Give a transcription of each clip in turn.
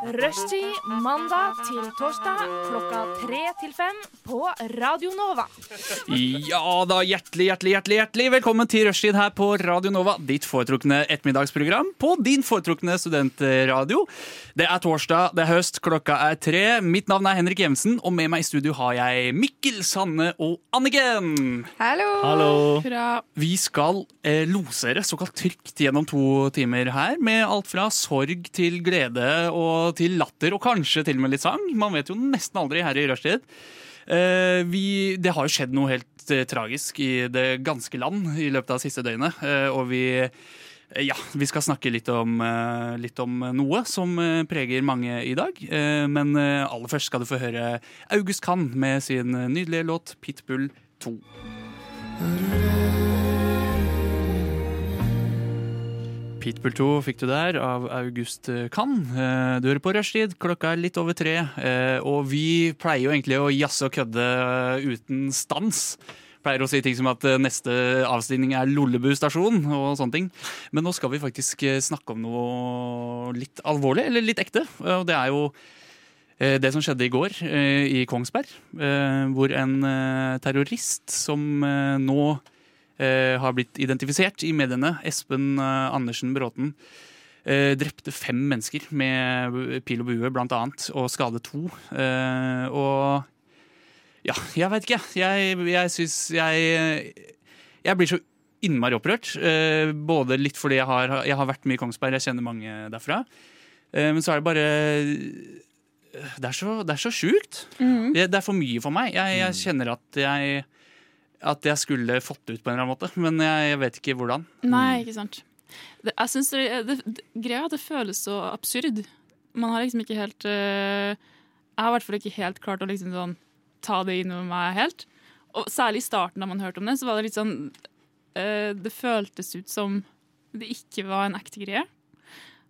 Rushtid mandag til torsdag klokka tre til fem på Radio Nova. Ja da, hjertelig, hjertelig, hjertelig, hjertelig velkommen til Rushtid her på Radio Nova. Ditt foretrukne ettermiddagsprogram på din foretrukne studentradio. Det er torsdag, det er høst, klokka er tre. Mitt navn er Henrik Jevnsen, og med meg i studio har jeg Mikkel, Sanne og Anniken. Hallo! Vi skal eh, lose dere såkalt trygt gjennom to timer her, med alt fra sorg til glede og til latter, og kanskje til og med litt sang. Man vet jo nesten aldri her i rushtid. Eh, vi, det har jo skjedd noe helt eh, tragisk i det ganske land i løpet av siste døgnet, eh, og vi eh, ja, vi skal snakke litt om, eh, litt om noe som eh, preger mange i dag. Men aller først skal du få høre August Kann med sin nydelige låt 'Pitbull 2'. Pitbull 2 fikk du der av August Kann. Eh, Du hører på Rushtid, klokka er litt over tre. eh, Og vi pleier jo egentlig å jazze og kødde eh, uten stans. Pleier å si ting som at eh, neste avstigning er Lollebu stasjon og sånne ting. Men nå skal vi faktisk eh, snakke om noe litt alvorlig, eller litt ekte. Eh, Og det er jo eh, det som skjedde i går eh, i Kongsberg. eh, Hvor en eh, terrorist som eh, nå eh, har blitt identifisert i mediene, Espen eh, Andersen Bråten, eh, drepte fem mennesker med pil og bue, blant annet, og skadet to. Eh, og ja, jeg veit ikke. Jeg, jeg syns jeg Jeg blir så innmari opprørt. Eh, både litt fordi jeg har, jeg har vært mye i Kongsberg, jeg kjenner mange derfra. Eh, men så er det bare Det er så, det er så sjukt. Det, det er for mye for meg. Jeg, jeg kjenner at jeg at jeg skulle fått det ut på en eller annen måte, men jeg, jeg vet ikke hvordan. Nei, ikke sant. Det, jeg synes det, det, det, Greia at det føles så absurd. Man har liksom ikke helt øh, Jeg har i hvert fall ikke helt klart å liksom sånn, ta det inn over meg helt. Og særlig i starten da man hørte om det, så var det litt sånn øh, Det føltes ut som det ikke var en ekte greie.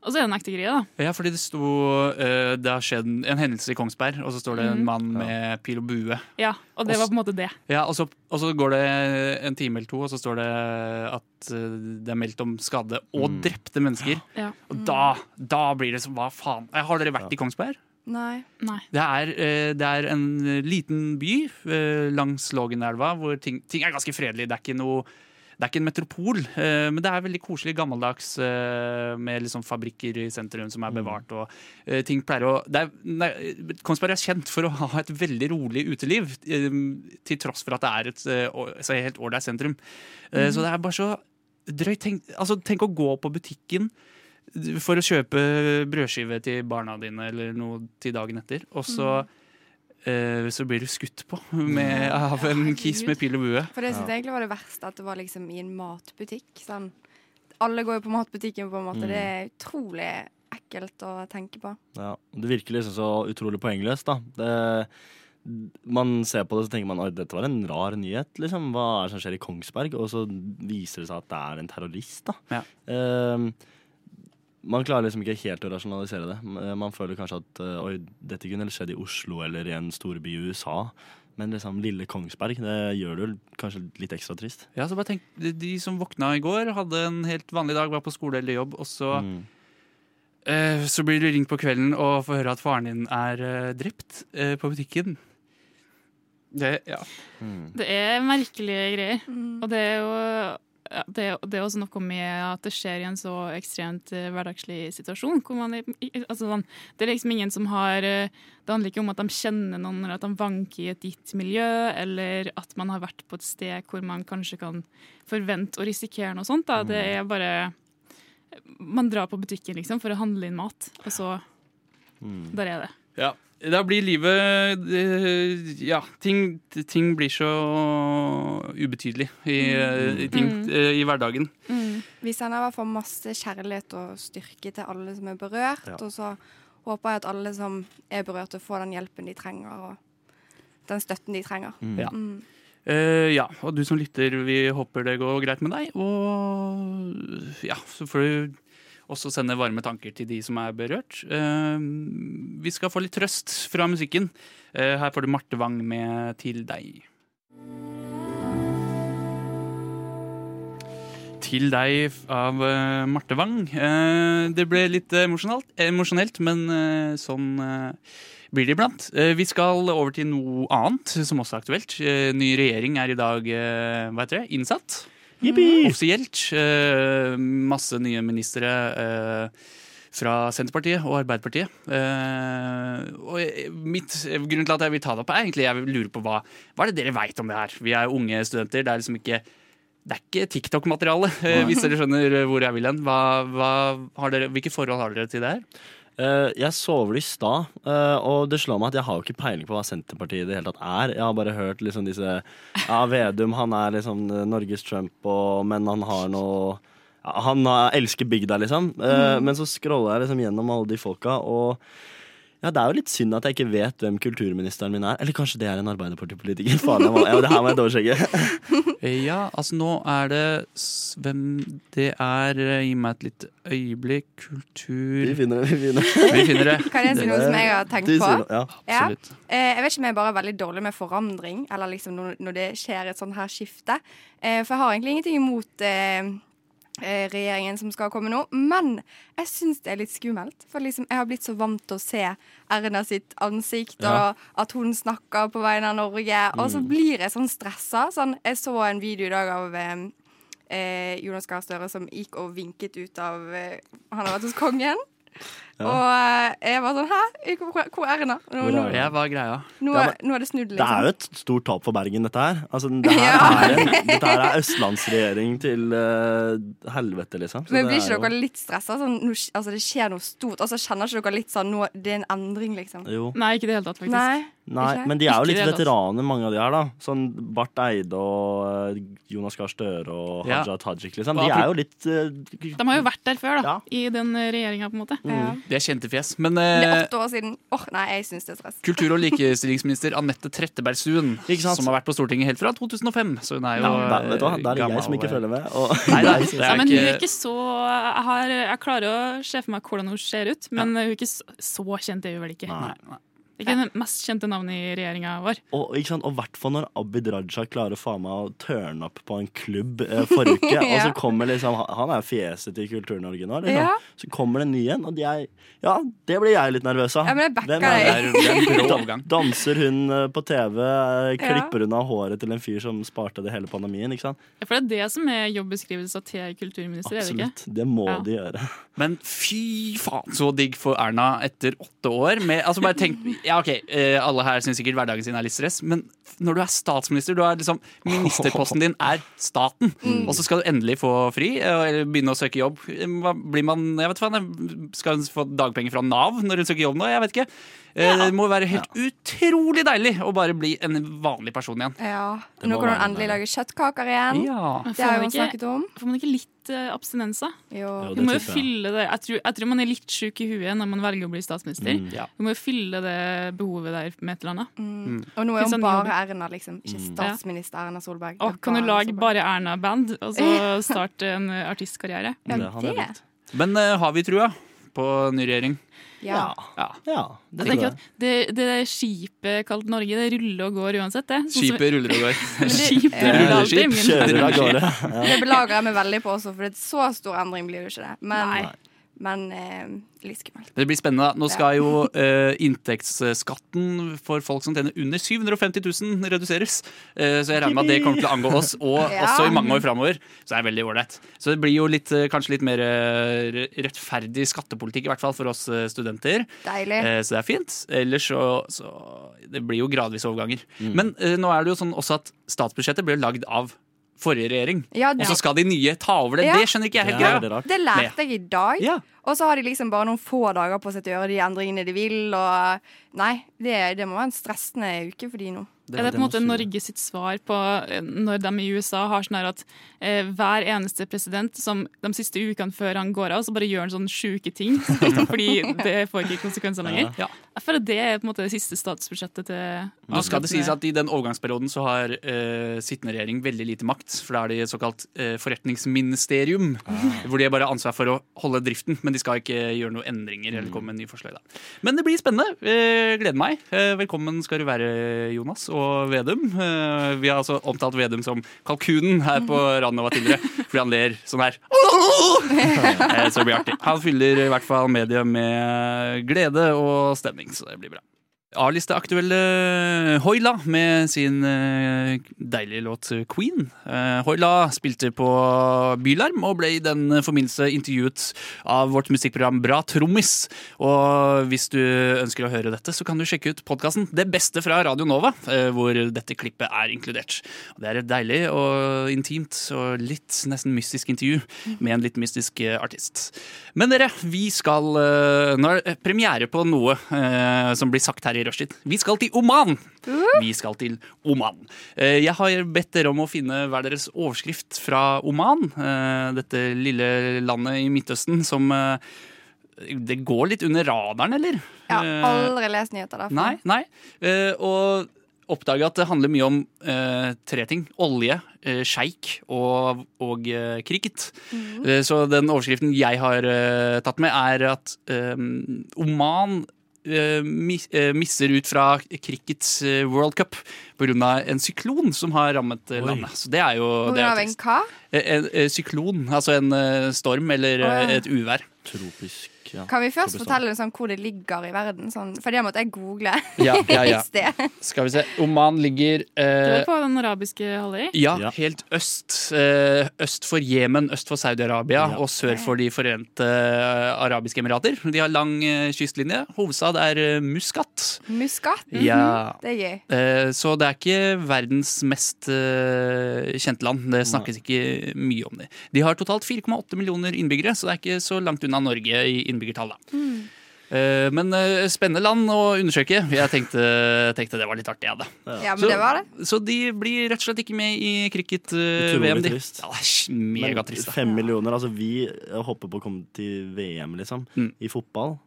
Og så er det en ekte greie, da. Ja, fordi det sto uh, Det har skjedd en hendelse i Kongsberg, og så står det en Mhm. mann med pil og bue. Ja, Og det Og var på en måte det. Ja, og så, og så går det en time eller to, og så står det at eh, det er meldt om skade og Mm. drepte mennesker. Ja. Og da, da blir det som Hva faen? Har dere vært i Kongsberg? Nei. Nei. Det er, eh, det er en liten by langs Lågenelva hvor ting, ting er ganske fredelig. Det er ikke noe det er ikke en metropol, eh, men det er veldig koselig gammeldags eh, med liksom fabrikker i sentrum som er bevart. og eh, ting pleier å... Det er, nei, Kongsberg er kjent for å ha et veldig rolig uteliv, til tross for at det er et så helt ålreit sentrum. Mm. Så det er bare så drøyt. Tenk, altså, tenk å gå på butikken for å kjøpe brødskive til barna dine eller noe til dagen etter, og så eh, så blir du skutt på med, av en kis med pil og bue. For det synes jeg egentlig var det verste, at det var liksom i en matbutikk. Sånn. Alle går jo på matbutikken, på en måte. Mm. Det er utrolig ekkelt å tenke på. Ja, det virker liksom så utrolig poengløst, da. Det, man ser på det så tenker man at dette var en rar nyhet. Liksom. Hva er det som skjer i Kongsberg? Og så viser det seg at det er en terrorist. da. Ja. Ehm, man klarer liksom ikke helt å rasjonalisere det. Man føler kanskje at eh, oi, dette kunne skjedd i Oslo eller i en storby i USA. Men liksom lille Kongsberg, det gjør det jo kanskje litt ekstra trist. Ja, så bare tenk, de, de som våkna i går, hadde en helt vanlig dag, var på skole eller jobb, og så, Mm. eh, så blir du ringt på kvelden og får høre at faren din er eh, drept eh, på butikken. Det, ja. Mm. Det er merkelige greier. Mm. Og det er jo ja, det, det er også noe med at det skjer i en så ekstremt uh, hverdagslig situasjon. Man altså, sånn, det er liksom ingen som har uh, Det handler ikke om at de kjenner noen, eller at de vanker i et gitt miljø, eller at man har vært på et sted hvor man kanskje kan forvente å risikere noe sånt. Da. Det er bare Man drar på butikken liksom for å handle inn mat, og så Mm. Der er det. ja. Da blir livet eh, Ja, ting, ting blir så ubetydelig i, mm. ting, Mm. eh, i hverdagen. Vi sender i hvert fall masse kjærlighet og styrke til alle som er berørt. Ja. Og så håper jeg at alle som er berørte, får den hjelpen de trenger, og den støtten de trenger. Mm. Ja. Mm. Eh, ja, og du som lytter, vi håper det går greit med deg. Og ja, så får du også sende varme tanker til de som er berørt. Eh, vi skal få litt trøst fra musikken. Eh, her får du Marte Wang med 'Til deg'. Til deg av eh, Marte Wang. Det ble litt emosjonelt, men sånn blir det iblant. Vi skal over til noe annet som også er aktuelt. Ny regjering er i dag hva heter det, innsatt. Offisielt. Eh, masse nye ministre eh, fra Senterpartiet og Arbeiderpartiet. Eh, og mitt, grunnen til at jeg vil ta det opp, er egentlig jeg lurer på hva, hva er det dere veit om det her. Vi er unge studenter. Det er liksom ikke det er ikke TikTok-materiale, eh, hvis dere skjønner hvor jeg vil hen. Hva, hva har dere, hvilke forhold har dere til det her? Eh, jeg så over det i stad, eh, og det slår meg at jeg har jo ikke peiling på hva Senterpartiet det hele tatt er. Jeg har bare hørt liksom disse Ja, Vedum han er liksom eh, Norges Trump, og, men han har noe Han har- elsker bygda, liksom. Mm. Men så scroller jeg liksom gjennom alle de folka, og ja, Det er jo litt synd at jeg ikke vet hvem kulturministeren min er. Eller kanskje det er en Arbeiderpartipolitiker. Faen, jeg må, ja, det her må jeg dobbeltsjekke. Ja, altså nå er det Hvem det er eh, Gi meg et lite øyeblikk. Kultur Vi finner det. vi finner. Vi finner det. Kan jeg si noe som jeg har tenkt på? sier Ja. Ja. Absolutt. Eh, jeg vet ikke om jeg bare er veldig dårlig med forandring, eller liksom når, når det skjer et sånt her skifte. Eh, for jeg har egentlig ingenting imot regjeringen som skal komme nå, men jeg syns det er litt skummelt. For liksom, jeg har blitt så vant til å se Erna sitt ansikt, Ja. og at hun snakker på vegne av Norge, og så blir jeg sånn stressa. Sånn, jeg så en video i dag av eh, eh, Jonas Gahr Støre som gikk og vinket ut av eh, Han har vært hos kongen. Og eh, jeg var sånn Hæ? Hvor, hvor er Erna? Nå, nå, Ja, er greia? nå, Ja, er- nå er det snudd, liksom. Det er liksom. jo et stort tap for Bergen, dette her. Altså, det her Ja. er, en- dette her er østlandsregjering til uh, helvete, liksom. Så Men blir ikke ikke jo- dere litt stressa? Sånn, nå altså, det skjer noe stort. Altså, kjenner ikke dere litt sånn nå, Det er en endring, liksom? Jo. Nei, ikke i det hele tatt, faktisk. Nei? Nei, men de er jo litt altså. veteraner, mange av de her, da. Sånn Barth Eide og eh, Jonas Gahr Støre og Ja. Haja Tajik, liksom. De er jo litt uh, De har jo vært der før, da. Ja. I den regjeringa, på en måte. Mm. Det er kjente fjes. Men Det er eh, åtte år siden. Åh, nei, jeg syns det er stress. kultur- og likestillingsminister Anette Trettebergstuen, som har vært på Stortinget helt fra 2005, så hun er jo ja, vet du hva, Der er det gammel, jeg som ikke følger med. Og, Nei, nei, det Ja, er men hun er ikke så Jeg, har, jeg klarer å se for meg hvordan hun ser ut, men hun er ikke så, kjent, kjent, er hun vel ikke. Nei, nei. Det er ikke det mest kjente navnet i regjeringa vår. og ikke sant, og hvert fall når Abid Raja klarer faen meg å turne opp på en klubb eh, forrige uke, og så kommer liksom Han er fjeset til Kultur-Norge nå, liksom. Ja. Så kommer det en ny en, og de er Ja, det blir jeg litt nervøs av. Ja, men jeg Hvem er det er. Danser hun eh, på TV? Klipper hun av håret til en fyr som sparte det hele pandemien? ikke sant? For det er det som er jobbeskrivelsen til kulturminister, er det ikke? Absolutt. Det må Ja. de gjøre. Men fy faen, så digg for Erna etter åtte år. Med, altså bare tenk, ja ok, eh, Alle her syns sikkert hverdagen sin er litt stress, men når du er statsminister, du er liksom, ministerposten din er staten, og så skal du endelig få fri eh, eller begynne å søke jobb. Hva Blir man, jeg vet faen, Skal hun få dagpenger fra Nav når hun søker jobb nå? Jeg vet ikke. Ja. Det må være helt utrolig deilig å bare bli en vanlig person igjen. Ja. Nå kan hun endelig lage kjøttkaker igjen. Ja. Det har hun snakket om. får man ikke litt uh, abstinenser? Jo. Jo, Du må jo fylle det jeg tror, jeg tror man er litt sjuk i huet når man velger å bli statsminister. Mm. Ja. Du må jo fylle det behovet der med et eller annet. Mm. Og nå er hun sånn bare Erna, liksom. Ikke Mm. statsminister Erna Solberg. Og kan du lage bare Erna-band og så starte en uh, artistkarriere? Ja, Det. Men uh, har vi trua på ny regjering? Ja. Ja. Ja, det Jeg tenker jeg. at det, det skipet kalt Norge, det ruller og går uansett, det. Sånn som- Skipet ruller og går. skipet ruller det er alltid. skip. Kjører av gårde. Ja. Det belager jeg meg veldig på også, for det er så stor endring blir det ikke det. Men, Nei. Men eh, litt skummelt. Det blir spennende. da. Nå skal jo eh, inntektsskatten for folk som tjener under 750 000 reduseres. Eh, så jeg regner med at det kommer til å angå oss, og Ja. også i mange år framover. Så det er veldig ålreit. Så det blir jo litt, eh, kanskje litt mer eh, rettferdig skattepolitikk, i hvert fall for oss eh, studenter. Deilig. Eh, så det er fint. Ellers så, så Det blir jo gradvise overganger. Mm. Men eh, nå er det jo sånn også at statsbudsjettet blir lagd av forrige regjering. Ja, Og så skal de nye ta over det. Ja. Det skjønner ikke jeg helt greia. Det lærte jeg i dag. Ja. Og så har de liksom bare noen få dager på seg til å gjøre de endringene de vil. Og nei, det, det må være en stressende uke for de nå. Er det på en måte Norge sitt svar på eh, når de i USA har sånn her at eh, hver eneste president som de siste ukene før han går av, så bare gjør han sånne sjuke ting. Liksom fordi det får ikke konsekvenser lenger. Ja. Jeg føler det er på en måte det siste statsbudsjettet til Nå skal det sies at I den overgangsperioden så har eh, sittende regjering veldig lite makt. For da er det såkalt eh, forretningsministerium. Hvor de bare ansvar for å holde driften, men de skal ikke gjøre noen endringer. eller komme med nye forslag da. Men det blir spennende. Eh, gleder meg. Eh, velkommen skal du være, Jonas og Vedum. Eh, vi har altså omtalt Vedum som kalkunen her på Radnova tidligere, fordi han ler sånn her. Eh, så det blir artig. Han fyller i hvert fall media med glede og stemning, så det blir bra. A-listeaktuelle Hoila med sin eh, deilige låt Queen. Eh, Hoila spilte på Bylarm og ble i den forbindelse intervjuet av vårt musikkprogram Bra Trommis. Og hvis du ønsker å høre dette, så kan du sjekke ut podkasten Det beste fra Radio Nova, eh, hvor dette klippet er inkludert. Det er et deilig og intimt og litt nesten mystisk intervju med en litt mystisk eh, artist. Men dere, vi skal eh, Nå er det premiere på noe eh, som blir sagt her i rushtid. Vi skal til Oman! Vi skal til Oman. Eh, Jeg har bedt dere om å finne hver deres overskrift fra Oman. eh, Dette lille landet i Midtøsten som eh, Det går litt under radaren, eller? Jeg har aldri lest nyheter derfra. Nei, nei. Og oppdage at det handler mye om eh, tre ting. Olje, eh, sjeik og, og eh, cricket. Eh, så den overskriften jeg har tatt med, er at Oman misser ut fra crickets eh, World Cup pga. en syklon som har rammet eh, Oi. landet. Så det er jo er av en hva? Eh, En, eh, syklon, altså en eh, storm eller oh, ja. eh, et uvær. Tropisk, ja. Kan vi først fortelle sånn hvor det ligger i verden? Sånn, for det måtte jeg google Ja, ja, i ja. sted. Skal vi se. Oman ligger Du eh, er på den arabiske halvøy. Ja, Ja. helt øst. eh, øst for Jemen, øst for Saudi-Arabia Ja. og sør for De forente eh, arabiske emirater. De har lang eh, kystlinje. Hovedstad er eh, Muscat. Muskat. mhm. Ja. Det er gøy. Eh, så det er ikke verdens mest eh, kjente land. Det snakkes ikke mye om det. De har totalt 4,8 millioner innbyggere, så det er ikke så langt unna Norge i innbyggertall. da. Mm. Eh, men eh, spennende land å undersøke. Jeg tenkte, tenkte det var litt artig. Ja, da. Ja, men Så- det var det. Så de blir rett og slett ikke med i cricket-VM. Uh, trist. Ja, det er megatrist. fem millioner, altså vi hopper på å komme til VM, liksom, Mm. i fotball.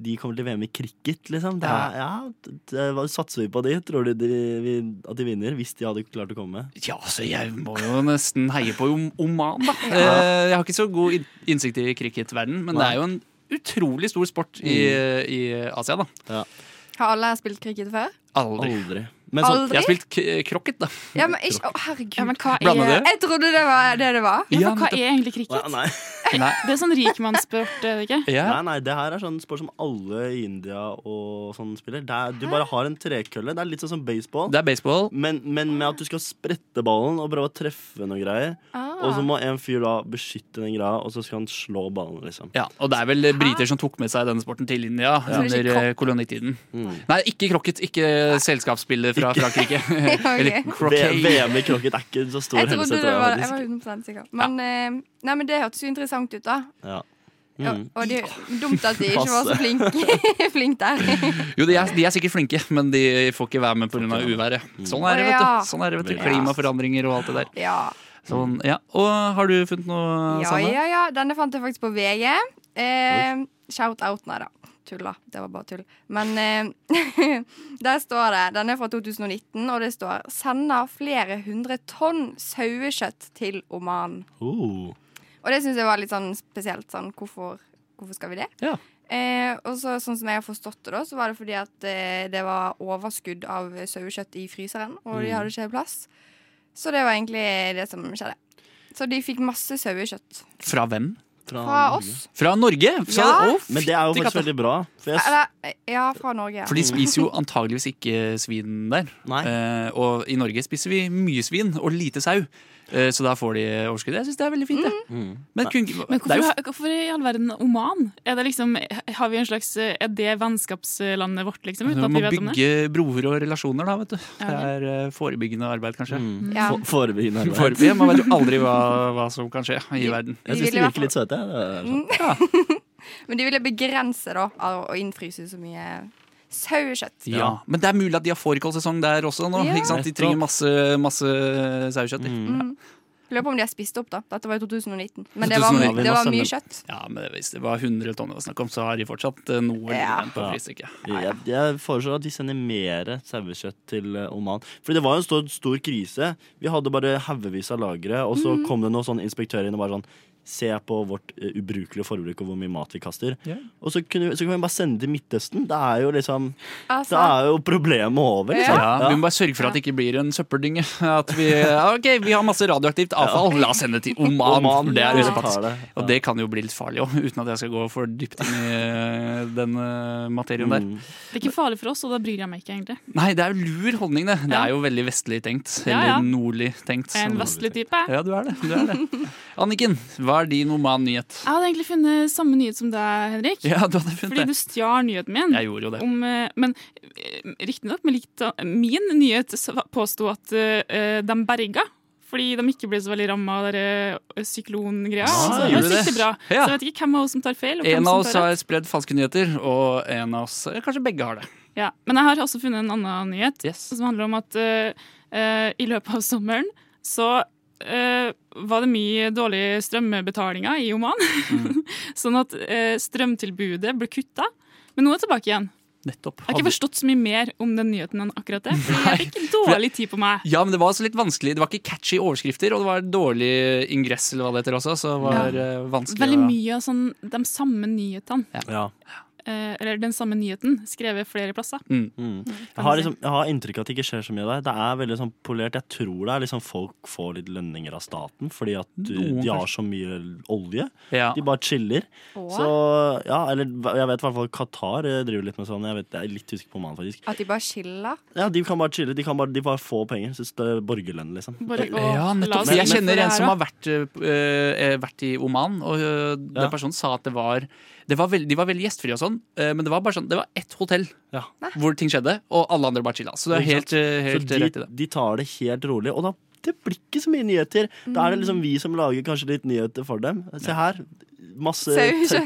De kommer til VM i cricket, liksom. Det er, ja, det, hva satser vi på de? Tror du de, vi, at de vinner, hvis de hadde klart å komme? Ja, så jeg må jo nesten heie på Oman, da. Eh, Jeg har ikke så god innsikt i cricketverden, men det er jo en utrolig stor sport i, i Asia, da. Har alle spilt cricket før? Aldri. Aldri. Men så, Aldri? Jeg har spilt krokket, da. Ja, men ikke Å, herregud. Ja, men hva er, det? Jeg trodde det var det det var. ja, Ja, men hva er egentlig cricket? Nei, nei. Det er sånn rikmannssport, er det ikke? Ja. nei, nei, det her er sånn sport som alle i India og sånn spiller. Det er, du bare har en trekølle. Det er litt sånn som baseball. Det er baseball. Men, men med at du skal sprette ballen og prøve å treffe noe greier. Ah. Og så må en fyr da beskytte den greia, og så skal han slå ballen, liksom. Ja, og det er vel briter som tok med seg denne sporten til India er under eh, kolonitiden. Mm. Nei, ikke krokket. Ikke selskapsspillet fra Frankrike. Eller croquet. VM i krokket er ikke så stor hendelse. tror jeg, var Jeg var 100 sikker. Men, eh, nei, men det hørtes jo interessant ut, da. Ja. Ja, Mm. og det er dumt at de ikke var så flinke flink der. Jo, de er, de er sikkert flinke, men de får ikke være med pga. uværet. Sånn er det, vet du. Sånn er det, vet du. Klimaforandringer og alt det der. Ja. Sånn, ja. Og har du funnet noe, ja, Sanne? ja, ja. Denne fant jeg faktisk på VG. Eh, shout out, nei da. Tulla. Det var bare tull. Men eh, der står det Den er fra 2019, og det står 'Sender flere hundre tonn sauekjøtt til Oman'. Oh. Og det syns jeg var litt sånn spesielt. Sånn, hvorfor, hvorfor skal vi det? Ja. Eh, og så, sånn som jeg har forstått det, da, så var det fordi at eh, det var overskudd av sauekjøtt i fryseren, og de hadde ikke plass. Så det var egentlig det som skjedde. Så de fikk masse sauekjøtt Fra hvem? Fra oss. Fra Norge? Så, Ja. å, Men det er jo faktisk katta. veldig bra. For jeg, Eller, ja, fra Norge. Ja. For de spiser jo antageligvis ikke svin der. Nei. Eh, og i Norge spiser vi mye svin og lite sau. Eh, så da får de overskudd. Jeg syns det er veldig fint, det. Mm. Men, kun, Men det er hvorfor, jo hvorfor i all verden Oman? Er det liksom, har vi en slags, er det vennskapslandet vårt, liksom? Uten at må vi vet om det? bygge broer og relasjoner, da, vet du. Det er eh, forebyggende arbeid, kanskje. Mm. Ja. For, forebyggende arbeid. Forebyggende, Man vet jo aldri hva, hva som kan skje i verden. Jeg syns de virker litt søte. Det er sånn. Mm. Men de ville begrense da av å innfryse så mye sauekjøtt. Ja, Men det er mulig at de har fårikålsesong der også nå. Ja. Ikke sant? De trenger masse, masse sauekjøtt. Mm. Mm. Lurer på om de har spist opp, da. Dette var i 2019. Men det var, det var mye kjøtt. Ja, men hvis det var 100 tonn det var snakk om, så har de fortsatt eh, noe Ja. igjen på Ja. ja. Jeg, jeg foreslår at de sender mer sauekjøtt til eh, Oman. For det var jo en stor, stor krise. Vi hadde bare haugevis av lagre, og så kom det noen sånne inspektører inn og bare sånn Se på vårt uh, ubrukelige forbruk og hvor mye mat vi kaster. Yeah. Og så, kunne, så kan vi bare sende til Midtøsten. Det er jo liksom Altså, Da er jo problemet over. Liksom. Ja, Vi må bare sørge for at det ikke blir en søppeldynge. At vi, ok, vi har masse radioaktivt avfall, la oss sende til Oman. Oman, det er ja. det. Og det kan jo bli litt farlig òg, uten at jeg skal gå for dypt inn i eh, den eh, materien der. Mm. Det er ikke farlig for oss, og da bryr jeg meg ikke, egentlig. Nei, det er jo lur holdning, det. Det er jo veldig vestlig tenkt. Eller ja. nordlig tenkt. Jeg er en vestlig type. Ja, du er det. Du er det. Anniken, hva er din Oman-nyhet? Jeg hadde egentlig funnet samme nyhet som deg, Henrik. Ja, du hadde funnet Fordi det. du stjal nyheten min. Jeg gjorde jo det. Om, eh, men eh, riktignok Min nyhet påsto at eh, de berga. Fordi de ikke ble så veldig ramma av syklongreia. Ah, så gjorde det det? bra. Ja. Så jeg vet ikke hvem av oss som tar feil. En av oss har spredd falske nyheter, og en av oss Kanskje begge har det. Ja. Men jeg har også funnet en annen nyhet Yes. som handler om at uh, uh, i løpet av sommeren så eh, var det mye dårlige strømbetalinger i Oman. Mm. sånn at uh, strømtilbudet ble kutta. Men nå er det tilbake igjen. Nettopp. Jeg har ikke forstått så mye mer om den nyheten enn akkurat det. For Nei. jeg fikk dårlig tid på meg. Ja, men det var altså litt vanskelig. Det var ikke catchy overskrifter, og det var dårlig ingress, eller hva det heter også, så det var ja. vanskelig Veldig mye av sånn, de samme nyhetene, Ja. eh, eller den samme nyheten, skrevet flere plasser. mm. Mm. Jeg, har liksom, jeg har inntrykk av at det ikke skjer så mye der. Det er veldig sånn polert. Jeg tror det er liksom folk får litt lønninger av staten fordi at Noen de har så mye olje. Ja. De bare chiller. Så ja, eller jeg vet i hvert fall Qatar eh, driver litt med sånn. Jeg, vet, jeg er litt usikker på mannen, faktisk. at de bare chiller. Ja, De kan bare chille. De kan bare, de bare få penger. Synes det er borgerlønn, liksom. Bare, Ja, nettopp. jeg kjenner en som har vært, øh, vært i Oman, og øh, den Ja. personen sa at det var, det var veld, De var veldig gjestfrie og sånn, øh, men det var bare sånn, det var ett hotell Ja. hvor ting skjedde, og alle andre bare chilla. Så det er helt, øh, helt de, rett i det. de tar det helt rolig. Og da det blir ikke så mye nyheter. Da er det liksom vi som lager kanskje litt nyheter for dem. Se her. Masse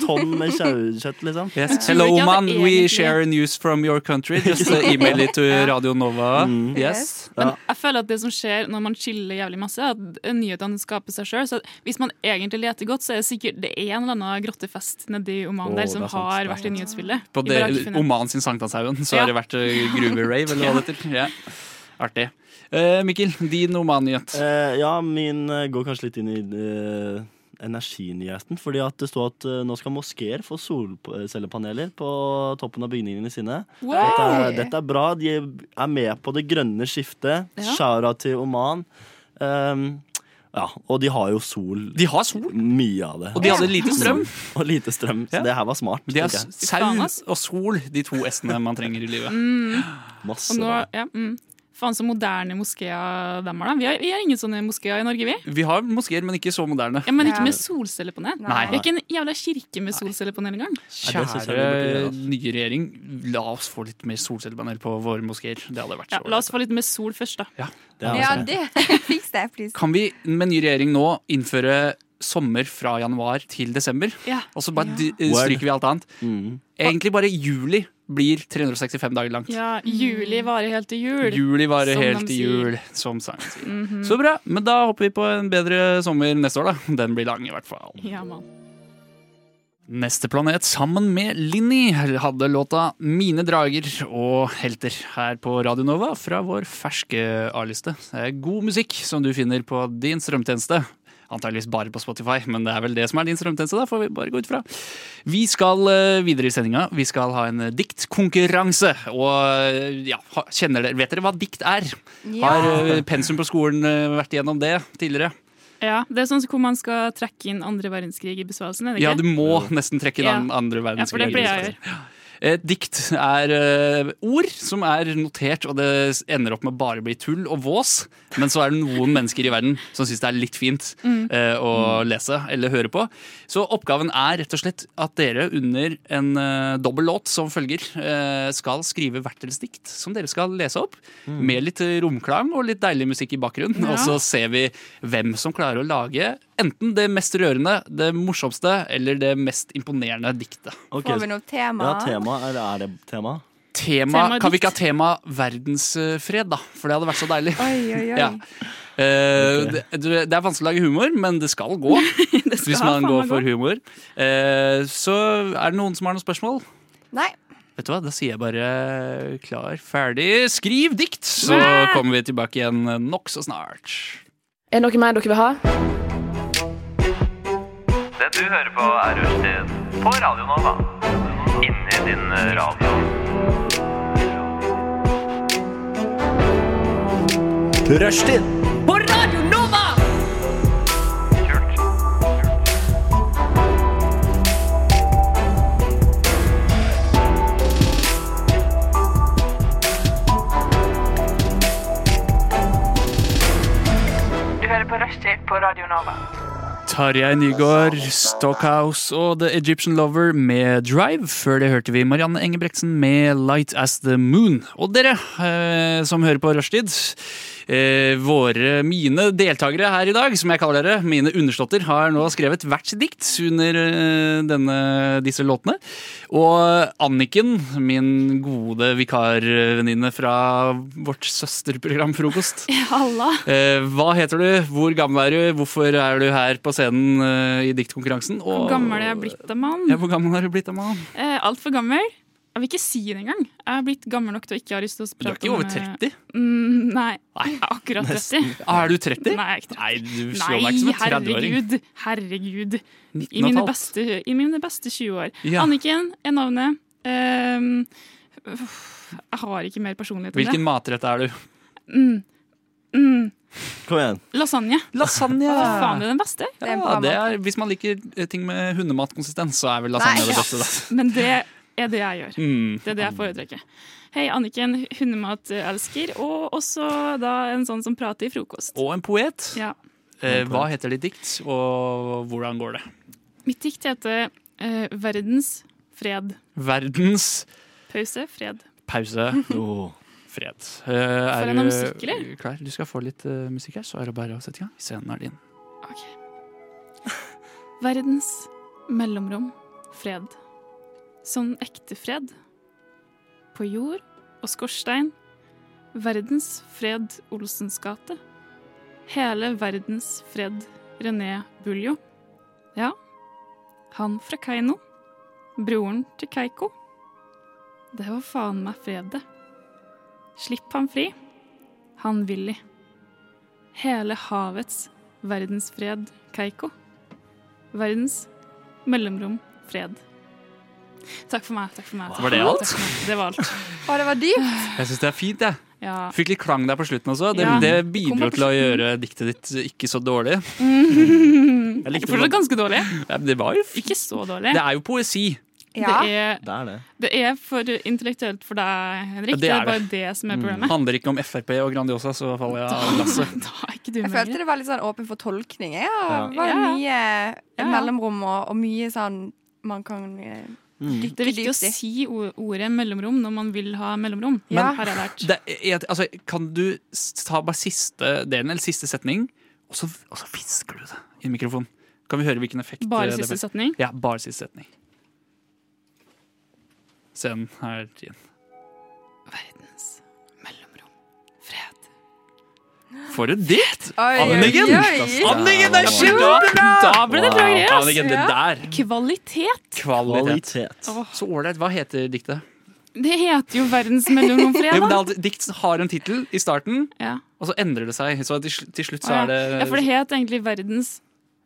tonn med sauekjøtt, liksom. Yes. Hello, man. We share news from your country. Just uh, email it to Radio Nova. Mm. Yes. Men jeg føler at det som skjer når man chiller jævlig masse, er at nyhetene skaper seg sjøl. Så hvis man egentlig leter godt, så er det sikkert det er en eller annen grottefest nedi Oman oh, der som har vært i nyhetsbildet. På det, Oman sin Sankthanshaugen, så Ja. har det vært gruverave, gruve-rave, eller hva det heter. Ja. Artig. Uh, Mikkel, din Oman-nyhet. Eh, ja, min eh, går kanskje litt inn i eh, energinyheten. Fordi at det står at eh, nå skal moskeer få solcellepaneler på toppen av bygningene sine. Wow! Dette er, dette er bra. De er med på det grønne skiftet. Ja. Shara til Oman. Um, ja, og de har jo sol. De har sol, Mye av det. og de hadde lite strøm. Og lite strøm. Så Ja. det her var smart. De har sau og sol, de to s-ene man trenger i livet. Masse Og nå, ja, mm. Faen så moderne moskeer de har, da. Vi har, vi har ingen sånne moskeer i Norge, vi. Vi har moskeer, men ikke så moderne. Ja, Men ikke med solcellepanel. Nei. Vi har ikke en jævla kirke med solcellepanel engang. ned det synes jeg vi burde Kjære nye regjering, la oss få litt mer solcellepanel på våre moskeer. Det hadde vært Ja, la oss få litt mer sol først, da. Ja, Det Ja, altså- det Fiks det, please. Kan vi med ny regjering nå innføre sommer fra januar til desember? Ja. Og så bare eh, stryker vi alt annet. Mm. Egentlig bare juli blir 365 dager langt. Ja, juli varer helt til jul. Juli varer helt til jul, som sangen sier. -hmm. Så bra. Men da hopper vi på en bedre sommer neste år, da. Den blir lang, i hvert fall. Ja, man. Neste planet sammen med Linni hadde låta 'Mine drager og helter' her på Radio Nova fra vår ferske A-liste. Det er god musikk som du finner på din strømtjeneste. Antakeligvis bare på Spotify, men det er vel det som er din strømtjeneste. da, får vi bare gå ut fra. Vi skal eh, videre i sendinga. Vi skal ha en eh, diktkonkurranse. Og eh, ja, kjenner dere, vet dere hva dikt er? Har eh, pensum på skolen vært igjennom det tidligere? Ja, Det er sånn hvor man skal trekke inn andre verdenskrig i besvarelsen, er det ikke? Ja, du må nesten trekke inn andre verdenskrig. Ja, for det pleier jeg å gjøre. Et dikt er eh, ord som er notert, og det ender opp med bare å bli tull og vås. Men så er det noen mennesker i verden som syns det er litt fint Mm. eh, å lese eller høre på. Så oppgaven er rett og slett at dere under en uh, dobbel låt som følger, eh, skal skrive hvert deres dikt som dere skal lese opp. Med litt eh, romklang og litt deilig musikk i bakgrunnen. Ja. Og så ser vi hvem som klarer å lage enten det mest rørende, det morsomste eller det mest imponerende diktet. Okay. Får vi noe tema? Ja, tema. Er, er det tema? tema, Tema kan vi ikke ha tema verdensfred, da? For det hadde vært så deilig. Oi, oi, oi. Ja. Eh, det, det er vanskelig å lage humor, men det skal gå. Det skal hvis man går for gå. humor. Uh, så er det noen som har noen spørsmål? Nei. Vet du hva, Da sier jeg bare klar, ferdig, skriv dikt! Så kommer vi tilbake igjen nokså snart. Er det noe mer dere vil ha? Det du hører på er Rushtid på Radio Nova. Inni din radio. Rushtid. På Radio Nova! Kult. Du hører på Rushtid på Radio Nova. Tarjei Nygaard, Stockhouse og The Egyptian Lover med Drive. Før det hørte vi Marianne Engebretsen med Light As The Moon. Og dere eh, som hører på Rushtid. Eh, våre, mine deltakere her i dag, som jeg kaller dere, mine underslåtter, har nå skrevet hvert sitt dikt under eh, denne, disse låtene. Og Anniken, min gode vikarvenninne fra vårt søsterprogram Frokost. Halla. Eh, hva heter du, hvor gammel er du, hvorfor er du her på scenen eh, i diktkonkurransen? Og- Hvor gammel er jeg blitt av mann? Ja, hvor gammel er du blitt av mann? Eh, Altfor gammel. Jeg vil ikke si det engang. Jeg er blitt gammel nok til å ikke ha lyst til å prate Du er ikke over om, eh, 30? Mm, nei. Er akkurat 30. Ah, er du 30? Nei, jeg er ikke 30. Nei, du slår meg ikke som en 30-åring. herregud. Herregud. I mine, beste, I mine beste 20 år. Ja. Anniken er navnet. Um, jeg har ikke mer personlighet enn det. Hvilken matrett er du? Mm. Mm. Kom igjen. Lasagne. Lasagne! Hva faen, det er den beste. Ja, det er, hvis man liker ting med hundematkonsistens, så er vel lasagne Nei, det beste. Da. Men det er det jeg gjør. Mm. Det er det jeg foretrekker. Hei, Anniken, hundematelsker, og også da en sånn som prater i frokost. Og en poet. Ja. Eh, hva heter ditt dikt, og hvordan går det? Mitt dikt heter eh, 'Verdens fred'. Verdens Pause, fred. pause, Oh. fred. Uh, er du musikk, eller? klar? Du skal få litt uh, musikk her, så er det bare å sette i gang. Scenen er din. Ok. Verdens mellomrom, fred. Sånn ekte fred. På jord og skorstein. Verdens fred Olsens gate. Hele verdens fred René Buljo. Ja, han fra Keiino. Broren til Keiko. Det var faen meg fred, det. Slipp han fri. Han Willy. Hele havets verdensfred, Keiko. Verdens mellomrom, fred. Takk for meg. takk for meg. Var det alt? Takk for meg. Det var alt. Å, det var dypt. Jeg syns det er fint, jeg. Ja. Fikk litt klang der på slutten også. Det, Ja. det bidro til å gjøre diktet ditt ikke så dårlig. Jeg likte Fortsatt det. ganske dårlig. Ja, Det var jo fint. Ikke så dårlig. Det er jo poesi. Ja. Det, er, Det er det. det er for intellektuelt for deg, Henrik. Ja, det det, er er bare det som er problemet. Handler ikke om Frp og Grandiosa, så faller jeg av lasset. Da er ikke du Jeg med. følte det var litt sånn åpen for tolkning. Ja, Ja. det var Ja. mye Ja. mellomrom og, og mye sånn man kan eh, Mm. Det er viktig å si ordet mellomrom når man vil ha mellomrom. Ja. har jeg lært. Det jeg, altså, kan du ta bare siste delen, eller siste setning, og så, og så hvisker du det i mikrofonen? mikrofon? Kan vi høre hvilken effekt Bare eh, det siste setning. Ja, bare siste setning. Scenen er din. For et dikt! Anniken! Anniken, det er kjempebra! Da ble det bra greier! Anniken, det der. Kvalitet. Kvalitet. Kvalitet. Så ålreit. Hva heter diktet? Det heter jo Verdens mellomrom Jo, men det fredag. er alltid, dikt har en tittel i starten, Ja. og så endrer det seg. Så til, slutt så er det ja, for det het egentlig Verdens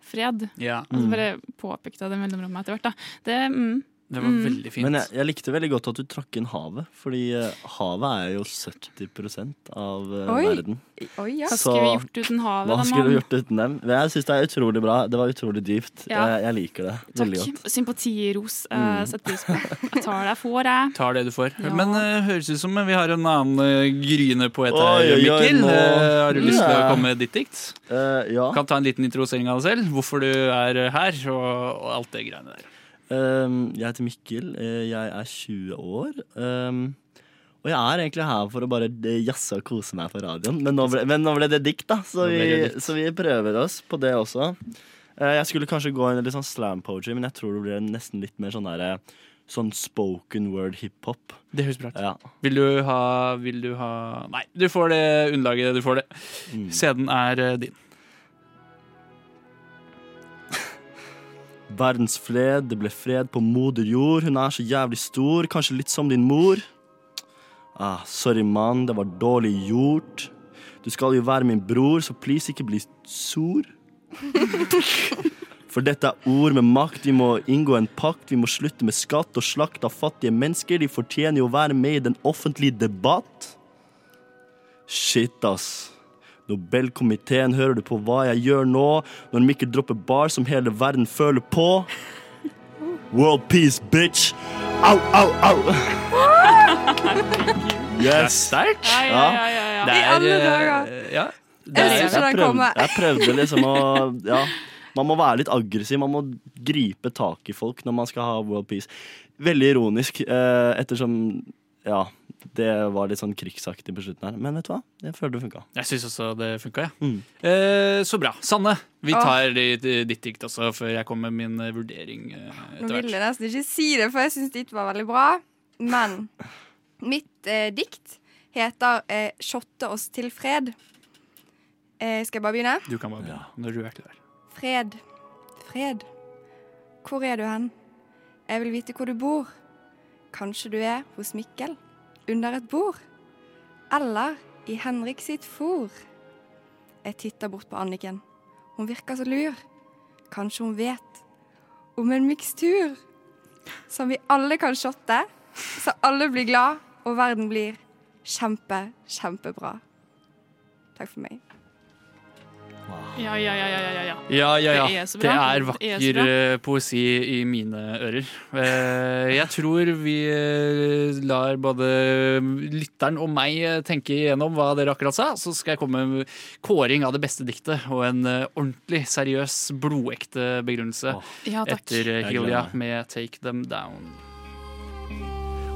fred. Ja, Og så bare påpekte jeg det mellomrommet etter hvert. da. Det, mm, det var Mm. veldig fint. Men jeg, jeg likte veldig godt at du trakk inn havet, fordi eh, havet er jo 70 av eh, Oi. verden. Oi, ja. hva skulle vi gjort uten havet? Hva da, skulle du gjort uten dem? Jeg syns det er utrolig bra. Det var utrolig dypt. Ja. Jeg, jeg liker det veldig godt. Sympatiros. Jeg Mm. Sett pris på. Jeg tar deg, får jeg. Tar det du får. Ja. Men uh, høres ut som vi har en annen uh, gryende poet her, Mikkel. nå- Uh, har du lyst til å komme med ditt dikt? Eh, ja. Kan ta en liten introdusering av deg selv. Hvorfor du er her, og, og alt det greiene der. Um, jeg heter Mikkel. eh, Jeg er 20 år. Um, og jeg er egentlig her for å bare eh, jazze og kose meg på radioen. Men nå ble, men nå ble det dikt, da. Så vi, dikt. så vi prøver oss på det også. Eh, jeg skulle kanskje gå inn i litt sånn slam poetry, men jeg tror det blir nesten litt mer sånn derre sånn spoken word hiphop. Det høres bra ut. Ja. Vil du ha Vil du ha Nei, du får det underlaget. Du får det. Mm. Scenen er din. Verdens fred, det ble fred på moder jord. Hun er så jævlig stor, kanskje litt som din mor. Ah, sorry, mann, det var dårlig gjort. Du skal jo være min bror, så please ikke bli sur. For dette er ord med makt, vi må inngå en pakt, vi må slutte med skatt og slakt av fattige mennesker, de fortjener jo å være med i den offentlige debatt. Shit, ass. Nobelkomiteen, hører du på hva jeg gjør nå, når Mikkel dropper bar som hele verden føler på? World peace, bitch! Au, au, au! Det er Yes. sterkt. Ja, ja, ja, ja, ja. I alle eh, dager. Ja. Det Jeg så den prøvde, jeg prøvde liksom å Ja. Man må være litt aggressiv. Man må gripe tak i folk når man skal ha world peace. Veldig ironisk, eh, ettersom Ja, det var litt sånn krigsaktig på slutten her. Men vet du hva? Jeg føler det funka. Jeg syns også det funka, jeg. Mm. Eh, så bra. Sanne, vi tar ditt, ditt dikt også, før jeg kommer med min eh, vurdering hvert. Nå vil jeg nesten ikke si det, for jeg syns ditt var veldig bra. Men mitt eh, dikt heter eh, 'Shotte oss til fred'. Eh, skal jeg bare begynne? Du kan bare begynne når du er klar. Fred, fred. Hvor er du hen? Jeg vil vite hvor du bor. Kanskje du er hos Mikkel, under et bord? Eller i Henrik sitt fôr? Jeg titter bort på Anniken. Hun virker så lur. Kanskje hun vet om en mikstur som vi alle kan shotte, så alle blir glad, og verden blir kjempe, kjempebra. Takk for meg. Ja, ja, ja, ja, ja, ja. Ja, ja, ja. Det er Det bra. vakker Det er eh, poesi i mine ører. Eh, Jeg tror vi eh, lar både lytteren og meg tenke igjennom hva dere akkurat sa. Så skal jeg komme med kåring av det beste diktet og en ordentlig seriøs, blodekte begrunnelse. Ja, etter Hilja med 'Take Them Down'.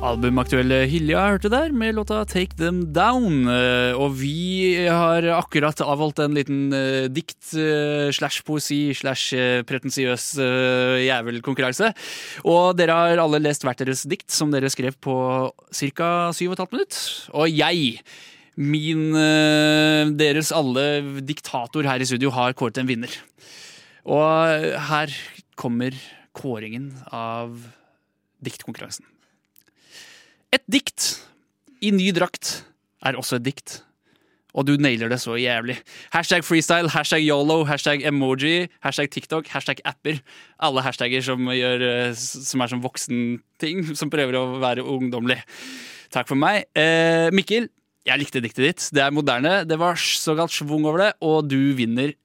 Albumaktuelle Hilja hørte der med låta 'Take Them Down'. Eh, Og vi har akkurat avholdt en liten eh, dikt eh, slash poesi slash pretensiøs jævelkonkurranse. Og dere har alle lest hvert deres dikt, som dere skrev på ca. 7 15 minutt. Og jeg Min Deres alle diktator her i studio har kåret en vinner. Og her kommer kåringen av diktkonkurransen. Et dikt i ny drakt er også et dikt. Og du nailer det så jævlig. Hashtag freestyle, hashtag yolo, hashtag emoji, hashtag TikTok, hashtag apper. Alle hashtagger som, gjør, eh, som er som voksenting, som prøver å være ungdommelig. Takk for meg. Eh, Mikkel, jeg likte diktet ditt. Det er moderne, det var såkalt schwung over det, og du vinner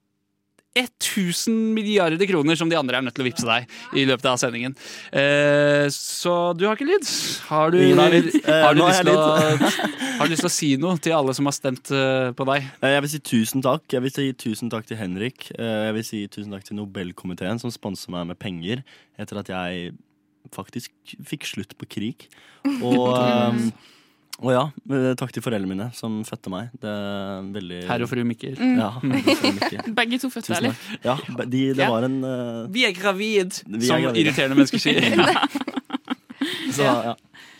1000 milliarder kroner som de andre er nødt til å vippse deg i løpet av sendingen. Eh, så du har ikke lyd. Har du, har du lyst til å, har du lyst til å si noe til alle som har stemt eh, på deg? Eh, Jeg vil si tusen takk. Jeg vil si tusen takk til Henrik. Jeg vil si tusen takk til Nobelkomiteen, som sponser meg med penger etter at jeg faktisk fikk slutt på krig. Og, og ja, eh, takk til foreldrene mine som fødte meg. Det er veldig Herr og fru Mikkel. Ja, så mye. Begge to fødte, eller? Ja, de, det Ja. var en uh... Vi er gravid, Vi er som irriterende mennesker sier. Så ja.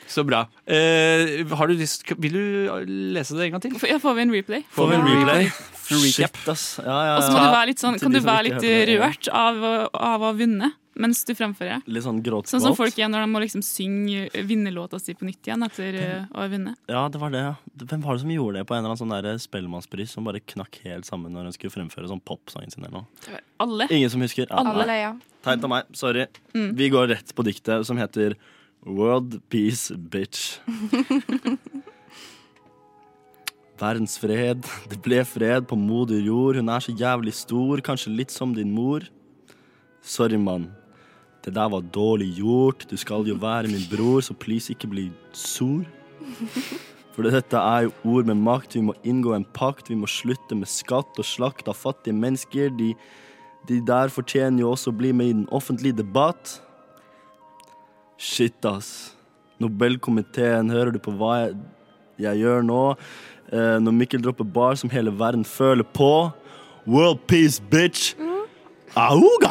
Så bra. Eh, har du lyst, vil du lese det en gang til? Ja, får vi en replay? Får vi en replay? En. Shit, ass. Ja, ja, Og så må du være litt sånn, kan du være litt ja. rørt av, å- av å ha vunnet mens du fremfører. Litt sånn gråt Sånn som folk gjør når de må liksom synge vinnerlåta si på nytt igjen etter uh, å ha vunnet. Ja, det var det. Hvem var det som gjorde det på en eller annen sånn der Spellemannspris som bare knakk helt sammen når hun skulle fremføre sånn popsangen sin eller noe? Alle. Ingen som husker? Ja, Alle, ja. Teit av meg. Sorry. Mm. Vi går rett på diktet som heter World Peace Bitch. Verdens fred, det ble fred på moder jord. Hun er så jævlig stor, kanskje litt som din mor. Sorry, mann. Det der var dårlig gjort. Du skal jo være min bror, så please ikke bli sur. For dette er jo ord med makt. Vi må inngå en pakt. Vi må slutte med skatt og slakt av fattige mennesker. De, de der fortjener jo også å bli med i den offentlige debatt. Shit, ass. Nobelkomiteen, hører du på hva jeg, jeg gjør nå? Eh, når Mikkel dropper bar som hele verden føler på. World peace, bitch! Auga!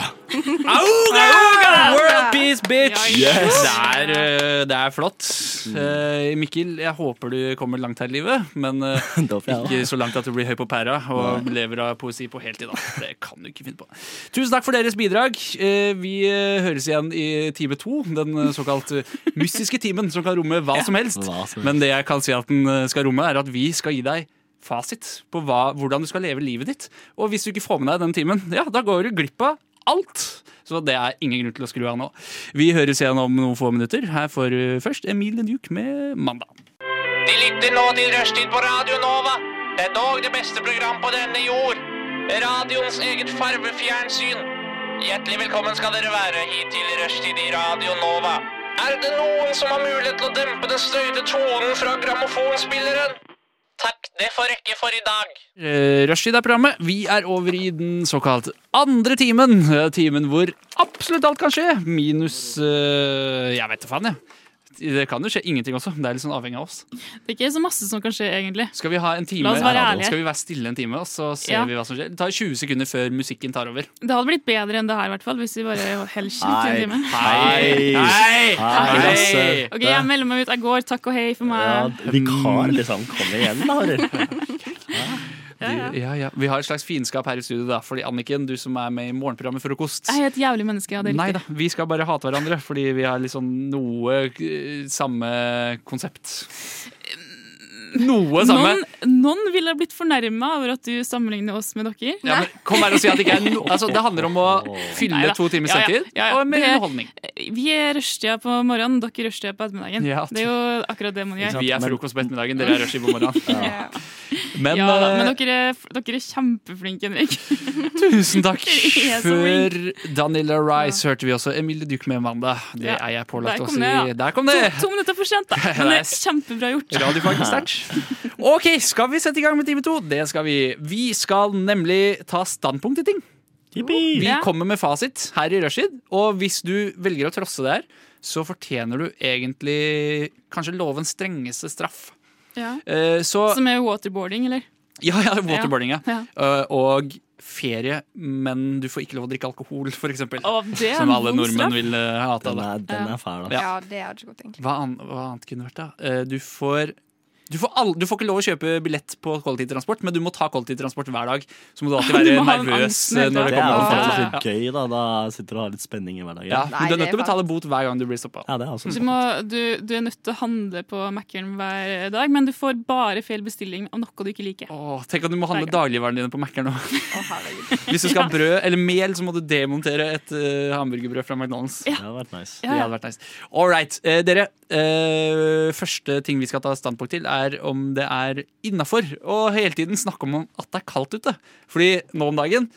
World peace, bitch! Yes. Det, er, eh, det er flott. Eh, Mikkel, jeg håper du kommer langt her i livet, men eh, ikke så langt at du blir høy på pæra og lever av poesi på heltid. Det kan du ikke finne på. Tusen takk for deres bidrag. Eh, Vi høres igjen i time to, den såkalt mystiske timen som kan romme hva som helst. Men det jeg kan si at den skal romme, er at vi skal gi deg fasit på hva, hvordan du skal leve livet ditt. Og hvis du ikke får med deg den timen, ja, da går du glipp av alt. Så det er ingen grunn til å skru av nå. Vi høres igjen om noen få minutter. Her får du først Emilie Duke med 'Mandag'. De lytter nå til Rushtid på Radio Nova. Det er dog det beste program på denne jord. Radioens eget farvefjernsyn. Hjertelig velkommen skal dere være hit til Rushtid i Radio Nova. Er det noen som har mulighet til å dempe den støyte tonen fra grammofonspilleren? Takk, det får rekke for i dag. Eh, Rushtid er programmet. Vi er over i den såkalt andre timen. Eh, Timen hvor absolutt alt kan skje. Minus uh, Jeg vet da faen, jeg. Det kan jo skje ingenting også. Det er litt sånn avhengig av oss. Det er ikke så masse som kan skje, egentlig. Skal vi ha en time La oss være ærlige. Skal vi være stille en time, og så ser Ja. vi hva som skjer? Det tar 20 sekunder før musikken tar over. Det hadde blitt bedre enn det her, i hvert fall, hvis vi bare holder kjent i en time. Hei! Hei! Hei, hei. Ok, Jeg melder meg ut. Jeg går. Takk og hei for meg. Ja, vikar, liksom. Kom igjen, da. Ja, ja. Vi har et slags fiendskap her i studio, da. Fordi Anniken, du som er med i morgenprogrammet Frokost Jeg er et jævlig menneske. Ja, det er Nei da, vi skal bare hate hverandre, fordi vi har liksom noe eh, samme konsept. Noe samme. Noen, noen ville blitt fornærma over at du sammenligner oss med dere. Ja, men kom her og si at det ikke er no altså, Det handler om å fylle Neida. to timers Ja, ja. Ja, ja. og med underholdning. Vi er rushtida på morgenen, dere rushtida på ettermiddagen. Ja. Det er jo akkurat det man gjør. Vi er frokost på ettermiddagen, dere er rushtid på morgenen. Ja. Men, ja, da, eh, men dere er, dere er kjempeflinke, Henrik. Tusen takk. Er Før Danila Rice hørte vi også Emilie Duck med Amanda. Det Ja. er jeg pålagt å si. ja. Der kom To, det! to minutter for sent, da. Men det er kjempebra gjort. Radiofaglig sterkt. OK, skal vi sette i gang med time to? Det skal vi. Vi skal nemlig ta standpunkt til ting. Vi kommer med fasit her i Rushtid, og hvis du velger å trosse det her, så fortjener du egentlig kanskje lovens strengeste straff. Ja. Uh, Så Som er waterboarding, eller? Ja, ja, waterboarding, ja. Ja. Uh, Og ferie, men du får ikke lov å drikke alkohol, for eksempel. Å, det er Som alle nordmenn vil uh, hate. Den er, den er fæl, da. Ja. ja, det er ikke godt, egentlig. Hva, an hva annet kunne vært, da? Uh, Du får du får, all, du får ikke lov å kjøpe billett på kollektivtransport, men du må ta kollektivtransport hver dag. Så må du alltid være nervøs når det Det er jo faktisk gøy, da. Da sitter du og har litt spenning i hverdagen. Ja, Nei, men du er nødt til å betale bot hver gang du blir stoppa. Ja, Du, må, du, du er nødt til å handle på Mækkern hver dag, men du får bare feil bestilling av noe du ikke liker. Åh, tenk at du må handle dagligvarene dine på Mækkern. Å. Hvis du skal ha brød eller mel, så må du demontere et uh, hamburgerbrød fra McDonald's. Det hadde vært nice. Det hadde vært nice. All right, uh, dere. Eh, første ting vi skal ta standpunkt til, er om det er innafor å hele tiden snakke om at det er kaldt ute. Fordi nå om dagen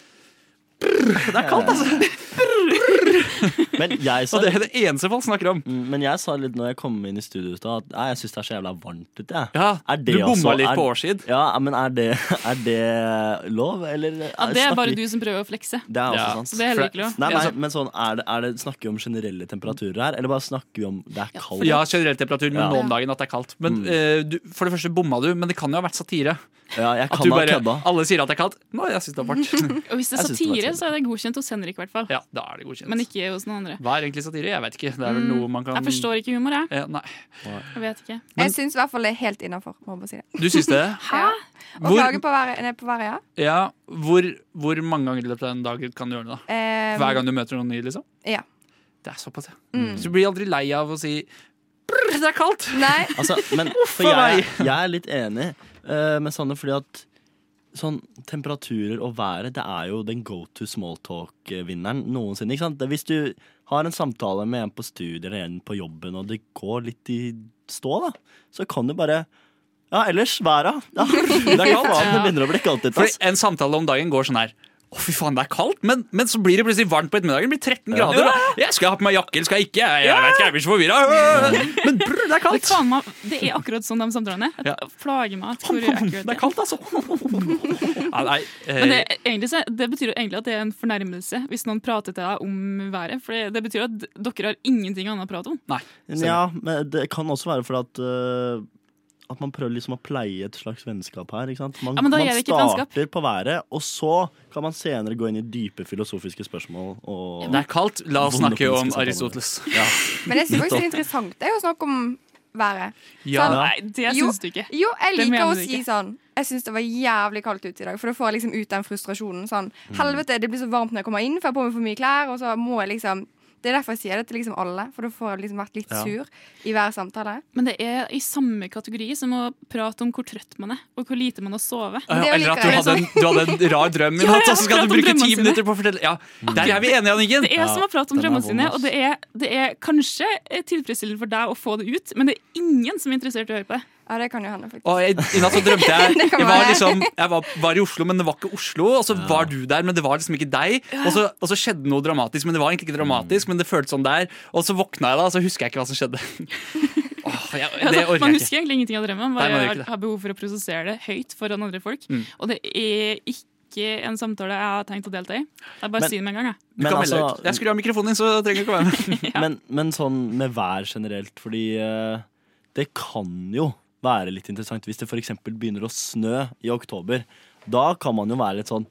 brr, Det er kaldt, altså! Brr, sa, Og det er det eneste folk snakker om. Mm, men jeg sa litt når jeg kom inn i studio da, at jeg syns det er så jævla varmt ute. Ja, Du det bomma også- litt er- på årsid. Ja, men er det, er det lov, eller Ja, det er bare du som prøver å flekse. Det er også Ja. sant. Så det er heller ikke lov. Nei, nei, men sånn, er det, er det, snakker vi om generelle temperaturer her, eller bare snakker vi om det er kaldt? Ja, generell temperatur, men nå om dagen at det er kaldt. Men Mm. uh, du, For det første bomma du, men det kan jo ha vært satire. Ja, jeg At kan ha bare, kødda. Alle sier at det er kaldt. Nå, jeg syns det er varmt. Og hvis det er satire, så er det godkjent hos Henrik, i hvert fall. ja, da er det godkjent. Men ikke hos noen andre. Hva er egentlig satire? Jeg vet ikke. Det er vel Mm, noe man kan Jeg forstår ikke humor, jeg. Ja, nei. Jeg vet ikke. Jeg syns i hvert fall det er helt innafor. Si det. Du syns det? Ja. Å Hvor- klage på været, nei, på været, ja. Ja, hvor, hvor mange ganger i løpet av en dag kan du gjøre det? da? Eh, Hver gang du møter noen nye, liksom? Ja. Det er såpass, ja. Mm. Så du blir aldri lei av å si Brr, det er kaldt! Nei. Altså, men jeg, jeg er litt enig uh, med Sanne, fordi at sånn temperaturer og været, det er jo den go to smalltalk-vinneren noensinne. ikke sant? Hvis du har en samtale med en på studiet eller en på jobben, og det går litt i stå, da, så kan du bare Ja, ellers været. Ja, det er kaldt. Det begynner å bli kaldt ute. En samtale om dagen går sånn her. Å, fy faen, det er kaldt, men, men så blir det plutselig varmt på ettermiddagen. Det blir 13 grader. og Jeg skal ha på meg jakke, eller skal jeg ikke? Jeg, jeg vet ikke, jeg blir så forvirra. Men brr, det er Det, kaldt! faen meg, det er akkurat sånn de samtalene er. Ja. Plager meg hvor Det er kaldt, altså. Ja, nei, eh, Men det, egentlig, så- det betyr jo egentlig at det er en fornærmelse hvis noen prater til deg om været. For det, det betyr at dere har ingenting annet å prate om. nei. Ja, men det kan også være fordi at øh, at man prøver liksom å pleie et slags vennskap her. Ikke sant? Man, Ja, men da man er det ikke et vennskap. starter på været, og så kan man senere gå inn i dype filosofiske spørsmål. Og Det er kaldt, la oss snakke om. Aristoteles. Ja. Men jeg synes det er interessant det er å snakke om været. Ja, Sånn, Nei, det Jo. syns du ikke. Jo, jeg liker å si sånn Jeg syns det var jævlig kaldt ute i dag, for da får jeg liksom ut den frustrasjonen. Sånn, Mm. helvete, det blir så varmt når jeg kommer inn, for jeg har på meg for mye klær, og så må jeg liksom Det er derfor jeg sier det til liksom alle, for da får jeg liksom vært litt Ja. sur i hver samtale. Men det er i samme kategori som å prate om hvor trøtt man er, og hvor lite man har sovet. Ja, Det er jo Eller at du hadde, en, du hadde en rar drøm, i natt, og så skal du bruke ti minutter på å fortelle Ja, Der er vi enige, Anniken! Det er Ja, som å prate om drømmene sine, og det er, det er kanskje tilfredsstillende for deg å få det ut, men det er ingen som er interessert i å høre på det. Ja, det kan jo hende, faktisk. Og jeg, I natt så drømte jeg Jeg var, liksom, jeg var, var i Oslo, men det var ikke Oslo. Og så var du der, men det var liksom ikke deg. Og så, og så skjedde noe dramatisk, men det var egentlig ikke dramatisk. Men det føltes sånn der Og så våkna jeg da, og så husker jeg ikke hva som skjedde. Åh, jeg, det Altså, orker man jeg ikke. husker egentlig ingenting av drømmen, man Nei, bare man har, har behov for å prosessere det høyt foran andre folk. Mm. Og det er ikke en samtale jeg har tenkt å delta i. Jeg bare Men- sier det med en gang. Jeg. Du Men kan altså- ut. Jeg skrur av mikrofonen din, så trenger du ikke å være med. Men, men sånn med vær generelt, fordi eh, det kan jo være litt interessant hvis det f.eks. begynner å snø i oktober. Da kan man jo være litt sånn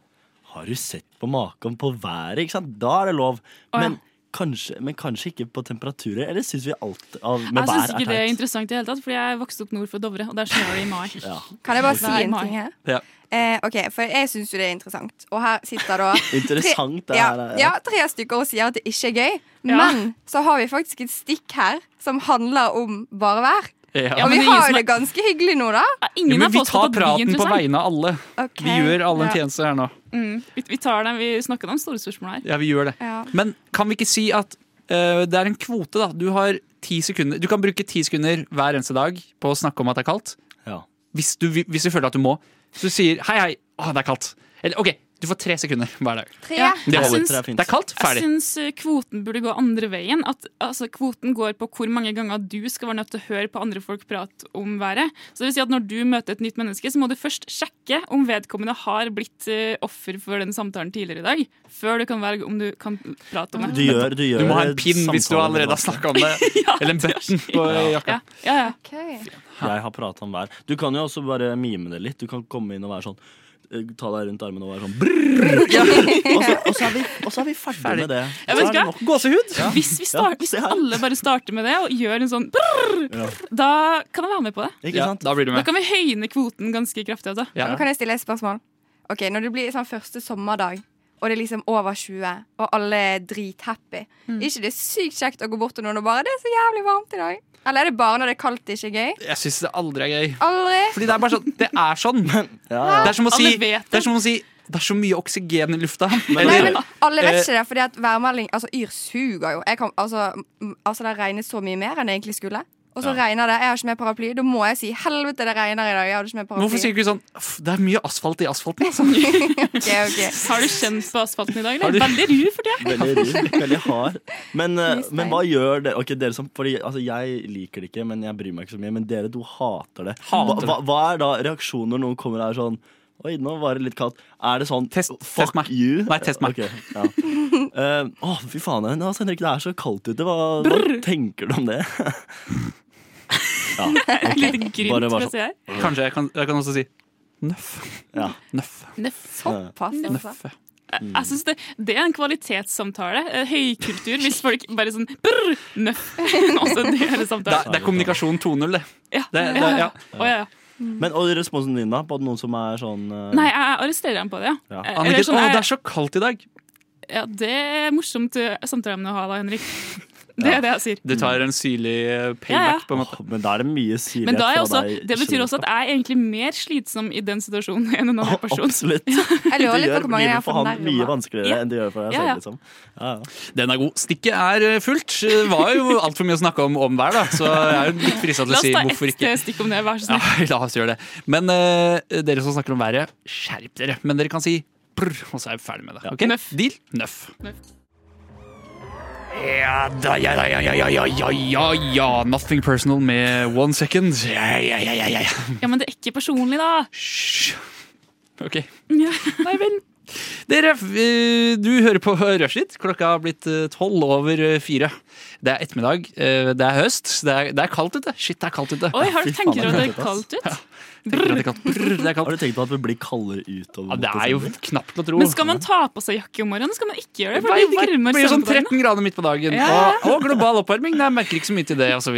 Har du sett på maken på været? Ikke sant? Da er det lov. Oh, ja. Men, kanskje, men kanskje ikke på temperaturer. Eller syns vi alt av, med Jeg vær syns er ikke det er interessant i det hele tatt, fordi jeg vokste opp nord for Dovre, og der snør det i mai. Ja. Kan jeg bare si en ting her? Ja. Eh, OK, for jeg syns jo det er interessant. Og her sitter da Interessant. Det ja, er, ja, tre stykker og sier at det ikke er gøy. Ja. Men så har vi faktisk et stikk her som handler om bare vær. Ja. Og vi har er- det ganske hyggelig nå, da. Ja, Ingen Jo, men vi tar praten på vegne av alle. Okay. Vi gjør alle en tjeneste her nå. Mm. Vi, vi tar den, vi snakker om store spørsmål her. Ja, vi gjør det. Ja. Men kan vi ikke si at uh, det er en kvote, da? Du har ti sekunder Du kan bruke ti sekunder hver eneste dag på å snakke om at det er kaldt. Ja. Hvis du, hvis du føler at du må. Så du sier hei, hei, å, det er kaldt. Eller OK, du får tre sekunder hver dag. Tre. Ja, Det holder. syns- Tre er. Det er kaldt, Jeg ferdig. syns eh, kvoten burde gå andre veien. At, altså, kvoten går på hvor mange ganger du skal være nødt til å høre på andre folk prate om været. Så det vil si at Når du møter et nytt menneske, så må du først sjekke om vedkommende har blitt eh, offer for den samtalen tidligere i dag, før du kan velge om du kan prate om det. Du gjør, du gjør Du må ha en pin hvis du allerede har snakka om det. Eller en button på jakka. Ja, ja, ja. Ok. Jeg har prata om vær. Du kan jo også bare mime det litt. Du kan komme inn og være sånn Ta deg rundt armen og være sånn brrr, og, så, og, så er vi, og så er vi ferdig, Ferdig. med det. Så er det Gåsehud. Ja. Hvis, vi start, hvis alle bare starter med det og gjør en sånn brrr, Ja. da kan jeg være med på det. Ikke Ja, da blir du Da kan vi høyne kvoten ganske kraftig. Altså. Ja. Nå kan jeg stille et spørsmål. Ok, Når det blir sånn første sommerdag, og det er liksom over 20, og alle er drithappy, Mm. ikke det er sykt kjekt å gå bort til noen og bare 'Det er så jævlig varmt i dag'? Eller er det bare når det er kaldt det ikke er gøy? Jeg syns det aldri er gøy. Aldri. Fordi det er bare sånn. Det er sånn. Ja, ja. Det er som å si det. Det er som å si det er så mye oksygen i lufta. Nei, men alle vet eh, ikke det, fordi at værmelding Altså, Yr suger jo. Jeg kan, altså, altså, det regnet så mye mer enn det egentlig skulle. Og så Ja. regner det. Jeg har ikke med paraply. Da må jeg si 'helvete, det regner i dag'. Jeg hadde ikke med paraply. hvorfor sier du ikke sånn Det er mye asfalt i asfalten. Altså. okay, okay. Har du kjent på asfalten i dag? Eller? du- Veldig ru for det. Veldig ru, veldig hard. Men, eh, men hva gjør dere? Okay, dere som, fordi, altså, Jeg liker det ikke, men jeg bryr meg ikke så mye. Men dere to hater det. Hater hva, hva er da reaksjonen når noen kommer og er sånn Oi, nå var det litt kaldt. Er det sånn Test- Fuck test you? Nei, test meg. Okay, ja. uh, Å, fy faen. Altså, Henrik, det er så kaldt ute. Hva, hva tenker du om det? ja, Bare grynt var fra sånn. her. Kanskje jeg kan, jeg kan også si nøff. ja. Nøff. Såpass, altså. Nøff. Mm. Jeg synes det, det er en kvalitetssamtale. eh, Høykultur. Hvis folk bare sånn brr, nøff. Også det er det Det, er- det er kommunikasjon 2.0, det. Ja. det, det ja. ja. Å, ja, ja. Men og responsen din, da? På noen som er sånn uh... Nei, jeg arresterer dem på det, ja. Ja. Eh, Anniken, eller sånn, å, det er så kaldt i dag. Ja, det er morsomt samtale samtaleemne å ha da, Henrik. Det er det jeg sier. Du tar en syrlig eh, payback, Ja, ja. på en måte. Men da er det mye syrlighet Men da er fra også, deg det betyr også at jeg er egentlig mer slitsom i den situasjonen enn en annen person. Absolutt. Jeg Det lurer litt på gjør hvor mange jeg livet har for han mye vanskeligere Ja. enn det gjør for deg selv. ja. Liksom. Ja, ja. Den er god. Stikket er eh, fullt. Det var jo altfor mye å snakke om om vær, da. Så jeg er jo litt frista til La å oss si ta hvorfor ikke. ett stikk om det, vær så Ja, la oss gjøre det. Men uh, dere som snakker om været, skjerp dere. Men dere kan si prr, og så er vi ferdig med det. Okay? Nøff. Deal? Nøff. Nøff. Ja da, ja da, ja, ja, ja, ja, ja, ja. Nothing personal med one second. Ja, ja, ja, ja, ja. Ja, men det er ikke personlig, da. Hysj. OK. Ja. Nei vel. Dere, eh, du hører på Rushtid. Klokka har blitt eh, tolv over eh, fire. Det er ettermiddag, det er høst, det er, det er kaldt ute. Shit, det er kaldt ute. Oi, har, du tenkt tenker at det er kaldt ut? Er kaldt. Brr, er Har du tenkt på at det blir kaldere utover Ja, det er jo knapt å tro. Men skal man ta på seg jakke om morgenen? Skal man ikke gjøre det? For det blir, varmere blir sånn senere på dagen. 13 grader midt på dagen. Ja. Og, og global oppvarming. Jeg merker ikke så mye til det, osv.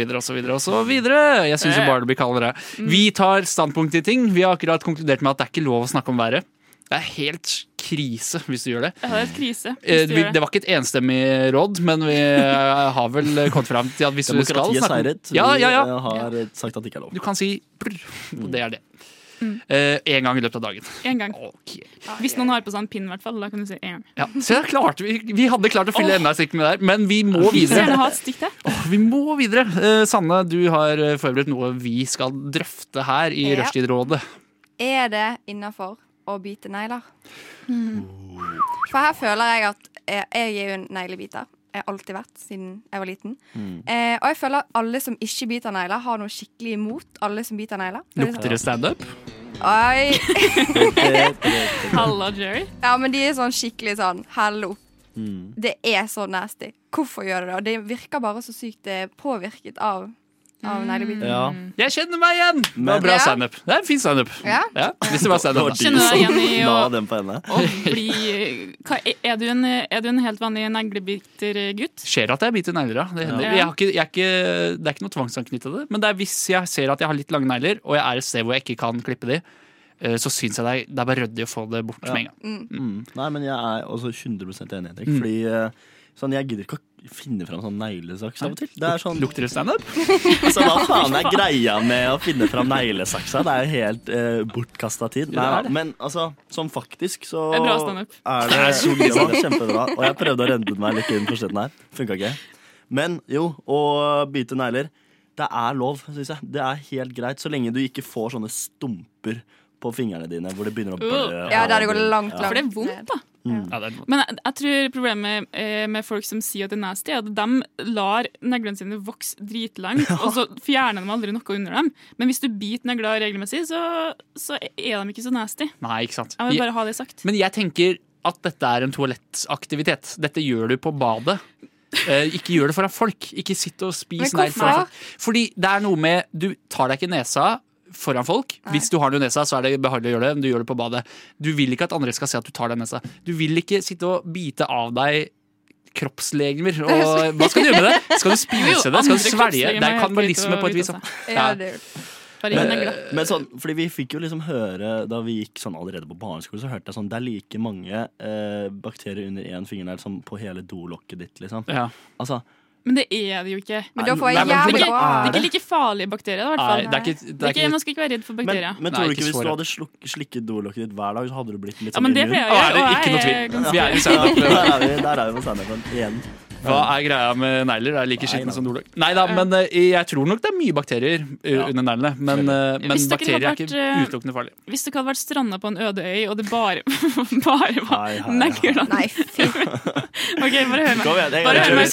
videre. Jeg syns jo bare det blir kaldere. Vi tar standpunkt i ting. Vi har akkurat konkludert med at det er ikke lov å snakke om været. Det er helt krise hvis du gjør det. Det er krise. Eh, Hvis du vi, gjør det det. var ikke et enstemmig råd, men vi eh, har vel kommet fram til at hvis du skal Demokratiet snakke seiret. Ja, ja, ja. Vi eh, har eh, sagt at det ikke er lov. Du kan si brr, og det er det. Én gang i løpet av dagen. En gang. Okay. Hvis noen har på seg en pinn, i hvert fall. Da kan du si en gang. Ja, så jeg klarte, vi, vi hadde klart å fylle enda et stikk med det her, men vi må videre. Vi, ha et stikk til. Åh, vi må videre. Eh, Sanne, du har forberedt noe vi skal drøfte her i Ja. Rushtid-rådet. Er det innafor å bite negler? For her føler jeg at jeg, jeg er jo en neglebiter. Jeg har alltid vært siden jeg var liten. Eh, og jeg føler at alle som ikke biter negler, har noe skikkelig imot alle som biter negler. Er Lukter det standup? Oi. Halla, Jerry. Ja, men de er sånn skikkelig sånn Hello. Mm. Det er så nasty. Hvorfor gjør det det? Og det virker bare så sykt påvirket av, av neglebiter. Ja. Jeg kjenner meg igjen! Det var bra Ja. standup. Det er en fin standup. Ja. Ja, hvis det var standup. da. Kjenner du deg igjen i La å, den på henne. å bli hva, er, du en, er du en helt vanlig neglebiter gutt? Skjer at jeg biter negler, ja. Det, hender. Ja. Jeg har ikke, jeg er ikke, det er ikke noe tvangsanknyttet til det. Men det er hvis jeg ser at jeg har litt lange negler, og jeg er et sted hvor jeg ikke kan klippe de, eh, så syns jeg det er, det er bare ryddig å få det bort Ja. med en gang. Mm. Nei, men jeg er også 100 enig, Henrik. Mm. Fordi eh, sånn, jeg gidder ikke å finne fram sånn neglesaks av og til. Det er sånn, Lukter det standup? altså, Hva faen er greia med å finne fram neglesaksa? Det er jo helt uh, bortkasta tid. Nei, men altså, sånn faktisk så Det er bra standup. er det, Det er ja, er kjempebra. Og jeg prøvde å rende meg litt inn på slutten her. Funka ikke. Men jo, å bite negler, det er lov, syns jeg. Det er helt greit, så lenge du ikke får sånne stumper på fingrene dine hvor det begynner å blø. Ja, der det går langt, Ja. langt For det er vondt, da. Ja, det er, Men jeg, jeg tror problemet eh, med folk som sier at det er nasty, er at de lar neglene sine vokse dritlangt, og så fjerner de aldri noe under dem. Men hvis du biter negler regelmessig, så, så er de ikke så nasty. nei, ikke sant. Jeg vil bare ha det sagt. Men jeg tenker at dette er en toalettaktivitet. Dette gjør du på badet. Eh, ikke gjør det foran folk. Ikke sitt og spis negl foran folk. Fordi det er noe med Du tar deg ikke nesa foran folk. Hvis du har det i nesa, så er det behagelig å gjøre det. Men du gjør det på badet. Du vil ikke at andre skal se at du tar det i nesa. Du vil ikke sitte og bite av deg kroppslegemer. Og hva skal du gjøre med det? Skal du spise det? Skal du svelge? Det er kannibalisme på et vis. Ja, det, Men, men sånn, fordi vi fikk jo liksom høre Da vi gikk sånn allerede på barneskole, så hørte jeg sånn Det er like mange eh, bakterier under én fingernegl som på hele dolokket ditt, liksom. Ja. Altså, Men det er det jo ikke. men da får Nei, jeg Det jævlig er ikke, det er ikke like farlige bakterier, da, i hvert Nei, det er ikke, Det det er ikke, man skal ikke være redd for bakterier. men men tror du ikke ikke så hvis du hadde sluk, slikket dolokket ditt hver dag, så hadde du blitt litt Ja, sånn men det immun? pleier jeg er det å gjøre, ikke noe og jeg er tvil. ganske Vi er i der er vi, der er vi på standupen igjen. Hva er greia med negler? Er det like skitne som dolokk? Nei da, men eh, jeg tror nok det er mye bakterier eh, under neglene. Men, eh, men bakterier vært, er ikke utelukkende farlig. Hvis dere hadde vært stranda på en øde øy, og det bare, bare var neglene Nei, fy. OK, bare hør meg. Kom igjen, Bare er hør meg.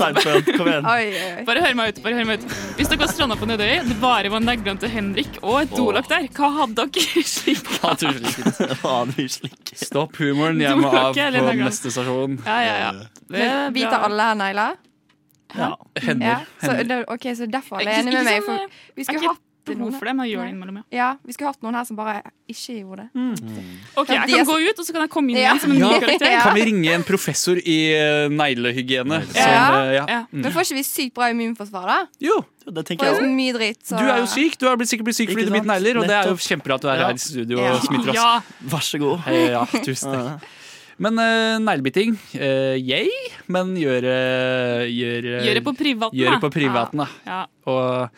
Kom igjen. Oi, oi, oi. Bare hør meg ut. bare hør meg ut Hvis dere var stranda på en øde øy, det bare var neglene til Henrik og et dolokk der, hva hadde dere vi slikker. Stopp humoren, jeg må av på neste stasjon. Ja, ja, ja. Det er Men Biter bra. alle her negler? Ja. Hender. Ja. Så, hender. ok, så derfor er er enig med meg. sånn, For eh, vi Jeg skulle har hatt behov noen, for det, men jeg gjør det innimellom, ja. ja, vi skulle hatt noen her som bare ikke gjorde det. OK, jeg kan gå ut, og så kan jeg komme inn igjen som en ny Ja. karakter. Ja. Kan vi ringe en professor i eh, neglehygiene? som, Ja. eh, ja. Ja. Men får ikke vi sykt bra immunforsvar, da? Jo, Det tenker jeg mye dritt. Så. du er jo syk. Du har blitt, sikkert blitt syk fordi du biter sant? negler, og det er jo kjempebra at du er her i studio Ja. og smitter oss. Ja, Vær så god. Hei, ja, tusen takk. Men uh, neglebiting, uh, yay, men gjøre Gjøre gjør det på privaten, gjør det på privaten, da. Ja. Og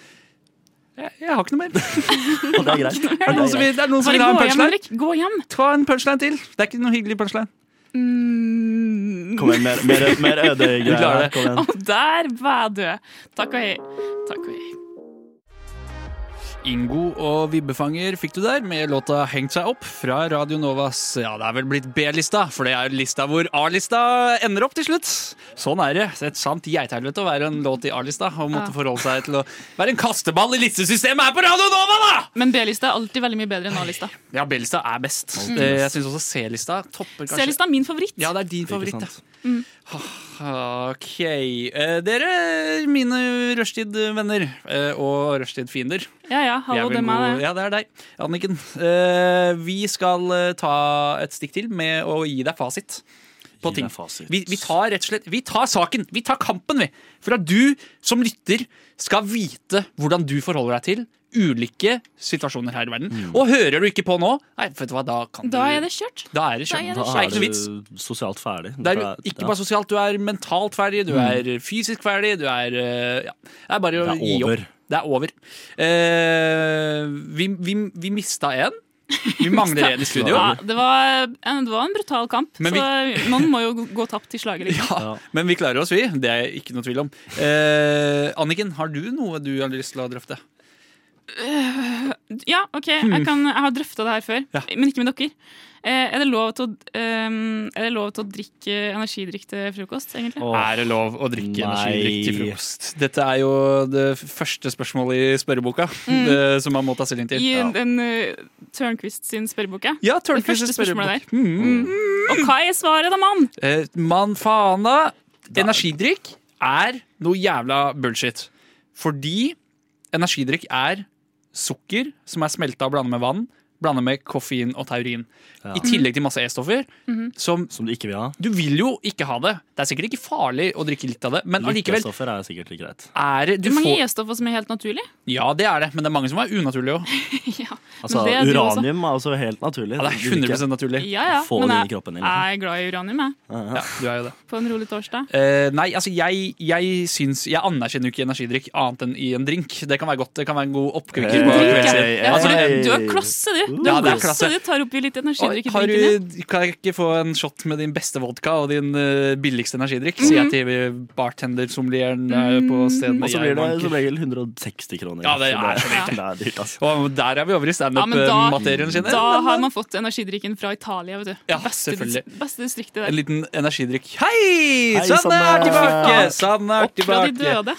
jeg, jeg har ikke noe mer. Og det er greit. Er det noen som vil, det er noen som vil ha en punchline? hjem? Gå hjem. Ta en punchline til. Det er ikke noe hyggelig punchline. Mm. Kom igjen, mer, mer, mer Du klarer det. Kom igjen. Og der var jeg død. Takk og hei. Takk og hei. Ingo og Vibbefanger fikk du der med låta 'Hengt seg opp' fra Radio Novas Ja, det er vel blitt B-lista, for det er lista hvor A-lista ender opp til slutt. Sånn er det. Det er et sant geithelvete å være en låt i A-lista og måtte Ja. forholde seg til å være en kasteball i listesystemet her på Radio Nova, da! Men B-lista er alltid veldig mye bedre enn A-lista. Ja, B-lista er best. Mm. Jeg syns også C-lista topper kanskje. C-lista er min favoritt. Ja, det er din favoritt. ja. Mm. OK. Eh, dere, mine rushtid-venner eh, og rushtid-fiender. Ja ja, hallo, det er meg, gode- det. Ja, det er deg, Anniken. Eh, vi skal eh, ta et stikk til med å gi deg fasit. På Gi ting. fasit. Vi, vi tar rett og slett Vi tar saken. Vi tar kampen, vi. For at du som lytter skal vite hvordan du forholder deg til ulike situasjoner her i verden. Mm. Og hører du ikke på nå, nei, vet du hva, da kan Da du er det kjørt. Da er det Da kjørt. er Da det Det da er sosialt ferdig. Det er ikke bare sosialt, du er mentalt ferdig, du er fysisk ferdig, du er eh, Ja. Det er bare å er gi opp. over. Det er over. Eh, vi, vi, vi mista en. Vi mangler en i studio. Ja, det, var en, det var en brutal kamp, Men så noen må jo gå- tapt i slaget. Liksom. Ja, men vi klarer oss, vi. Det er ikke noe tvil om. Eh, Anniken, har du noe du har lyst til å drøfte? Ja, OK, jeg, kan, jeg har drøfta det her før, Ja. men ikke med dere. Uh, er, det lov til å, ehm, er det lov til å drikke energidrikk til frokost, egentlig? Oh, Er det lov å drikke nei. energidrikk til frokost? Dette er jo det første spørsmålet i spørreboka det, som man må ta stilling til. I en, en uh, Tørnquist sin spørreboka? ja. Ja, Det Tørnquist første spørrebok. spørsmålet der. Mm. Og hva er svaret, da, mann? Eh, mann faen da. Energidrikk er noe jævla bullshit. Fordi energidrikk er sukker som er smelta og blanda med vann. Blanda med koffein og taurin. Ja. I tillegg til masse E-stoffer. Som Som du ikke vil ha. Du vil jo ikke ha det. Det er sikkert ikke farlig å drikke litt av det, men allikevel er sikkert litt greit. er det Det er mange E-stoffer som er helt naturlige. Ja, det er det, men det er mange som er unaturlige òg. ja. Altså, uranium er også helt naturlig. Ja, det er 100% naturlig. ja, ja. Få Men det inn i kroppen din, liksom. jeg er glad i uranium, jeg. Ja, du er jo det. På en rolig torsdag. Uh, nei, altså jeg, jeg syns Jeg anerkjenner jo ikke energidrikk annet enn i en drink. Det kan være godt. Det kan være en god oppkvikker. Hey, hey, hey, hey. du, du er klasse, du. Ja, det er klasse. klasse. Det tar litt energidrikk i Har du, kan jeg ikke få en shot med din beste vodka og din uh, billigste energidrikk? Sier jeg til bartender-sommelieren eh, på stedet. Og så blir det som regel 160 kroner. Ja, det er så dyrt. Det er dyrt, altså. Og der er vi over i Ja, standup-materien sin. da har man fått energidrikken fra Italia, vet du. Ja, beste, beste distriktet En liten energidrikk. Hei! Hei, Sanne er tilbake! Sanne er Opp fra de døde.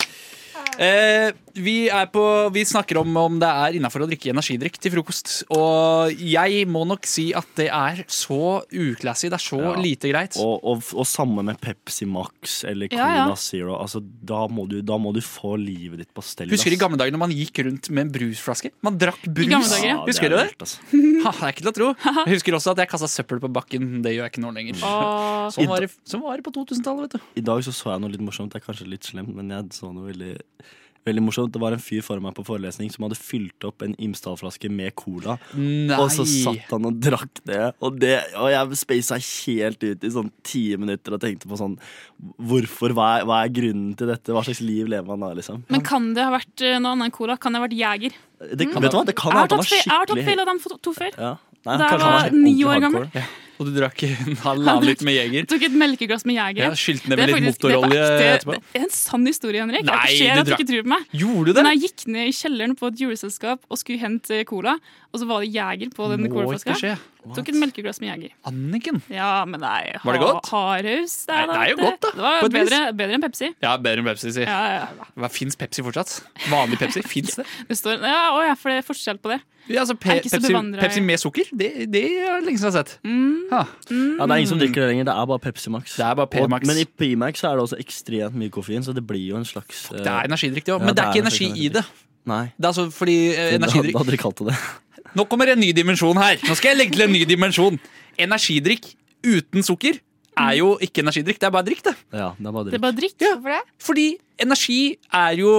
Eh, vi, er på, vi snakker om om det er innafor å drikke energidrikk til frokost. Og jeg må nok si at det er så uklassy. Det er så Ja. lite greit. Og, og, og samme med Pepsi Max eller Ja, Cola ja. Zero. Altså, da, må du, da må du få livet ditt på stell. Husker du i gamle dager når man gikk rundt med en brusflaske? Man drakk brus. gamle dager, ja. Ja, Husker er du det? vilt, altså. Ha, det er ikke til å tro. Jeg husker også at jeg kasta søppel på bakken. Det gjør jeg ikke nå lenger. Og Sånn var det, sånn var det på 2000-tallet, vet du. I dag så, så jeg noe litt morsomt. Det er kanskje litt slemt, men jeg så noe veldig Veldig morsomt. Det var en fyr for meg på forelesning som hadde fylt opp en Imsdal-flaske med cola. Nei. Og så satt han og drakk det, og, det, og jeg spasa helt ut i sånn ti minutter og tenkte på sånn Hvorfor? Hva er, hva er grunnen til dette? Hva slags liv lever man da, liksom? Men kan det ha vært eh, noe annet enn cola? Kan det ha vært Jeger? Det, vet du hva? Det kan Jeg har skikkelig jeg har tatt feil av de to før. Ja. Nei, Da jeg var ni år gammel. hardcore. Og du drakk en halvannen liter med Jeger. Jeg tok et melkeglass med Jeger. Ja, Skylte ned med litt motorolje etterpå. Det er en sann historie, Henrik. Nei, jeg du at du ikke tror på meg. Gjorde du det? Men jeg gikk ned i kjelleren på et juleselskap og skulle hente cola, og så var det Jeger på den colaflaska. Tok et melkeglass med Jeger. Anniken. Ja, men nei, Var det godt? Hardhaus. Nei, det er jo godt, da, Det var på et vis. bedre, bedre enn Pepsi. Ja, bedre enn Pepsi, si. Ja, ja. Fins Pepsi fortsatt? Vanlig Pepsi? Fins det? Det står, ja, å, ja, for det er forskjell på det. Ja, altså, pe er ikke Pepsi, Pepsi med sukker? Det, det er det lenge siden jeg har sett. Mm. Ha. Ja, det er ingen som drikker det lenger. Det er bare Pepsi Max. Det er bare Pepsi Og- Men i P-Max er det også ekstremt mye koffein, så det blir jo en slags Det er energidrikk, det òg. Ja, Men det er det ikke er energi energi. i det. Nei. Det er altså fordi eh, Da energidrikk hadde dere kalt det det. Nå kommer en ny dimensjon her. Nå skal jeg legge til en ny dimensjon. Energidrikk uten sukker er jo ikke energidrikk. Det er bare drikk, det. Ja, det er bare Det er bare drikk. Hvorfor det? Fordi energi er jo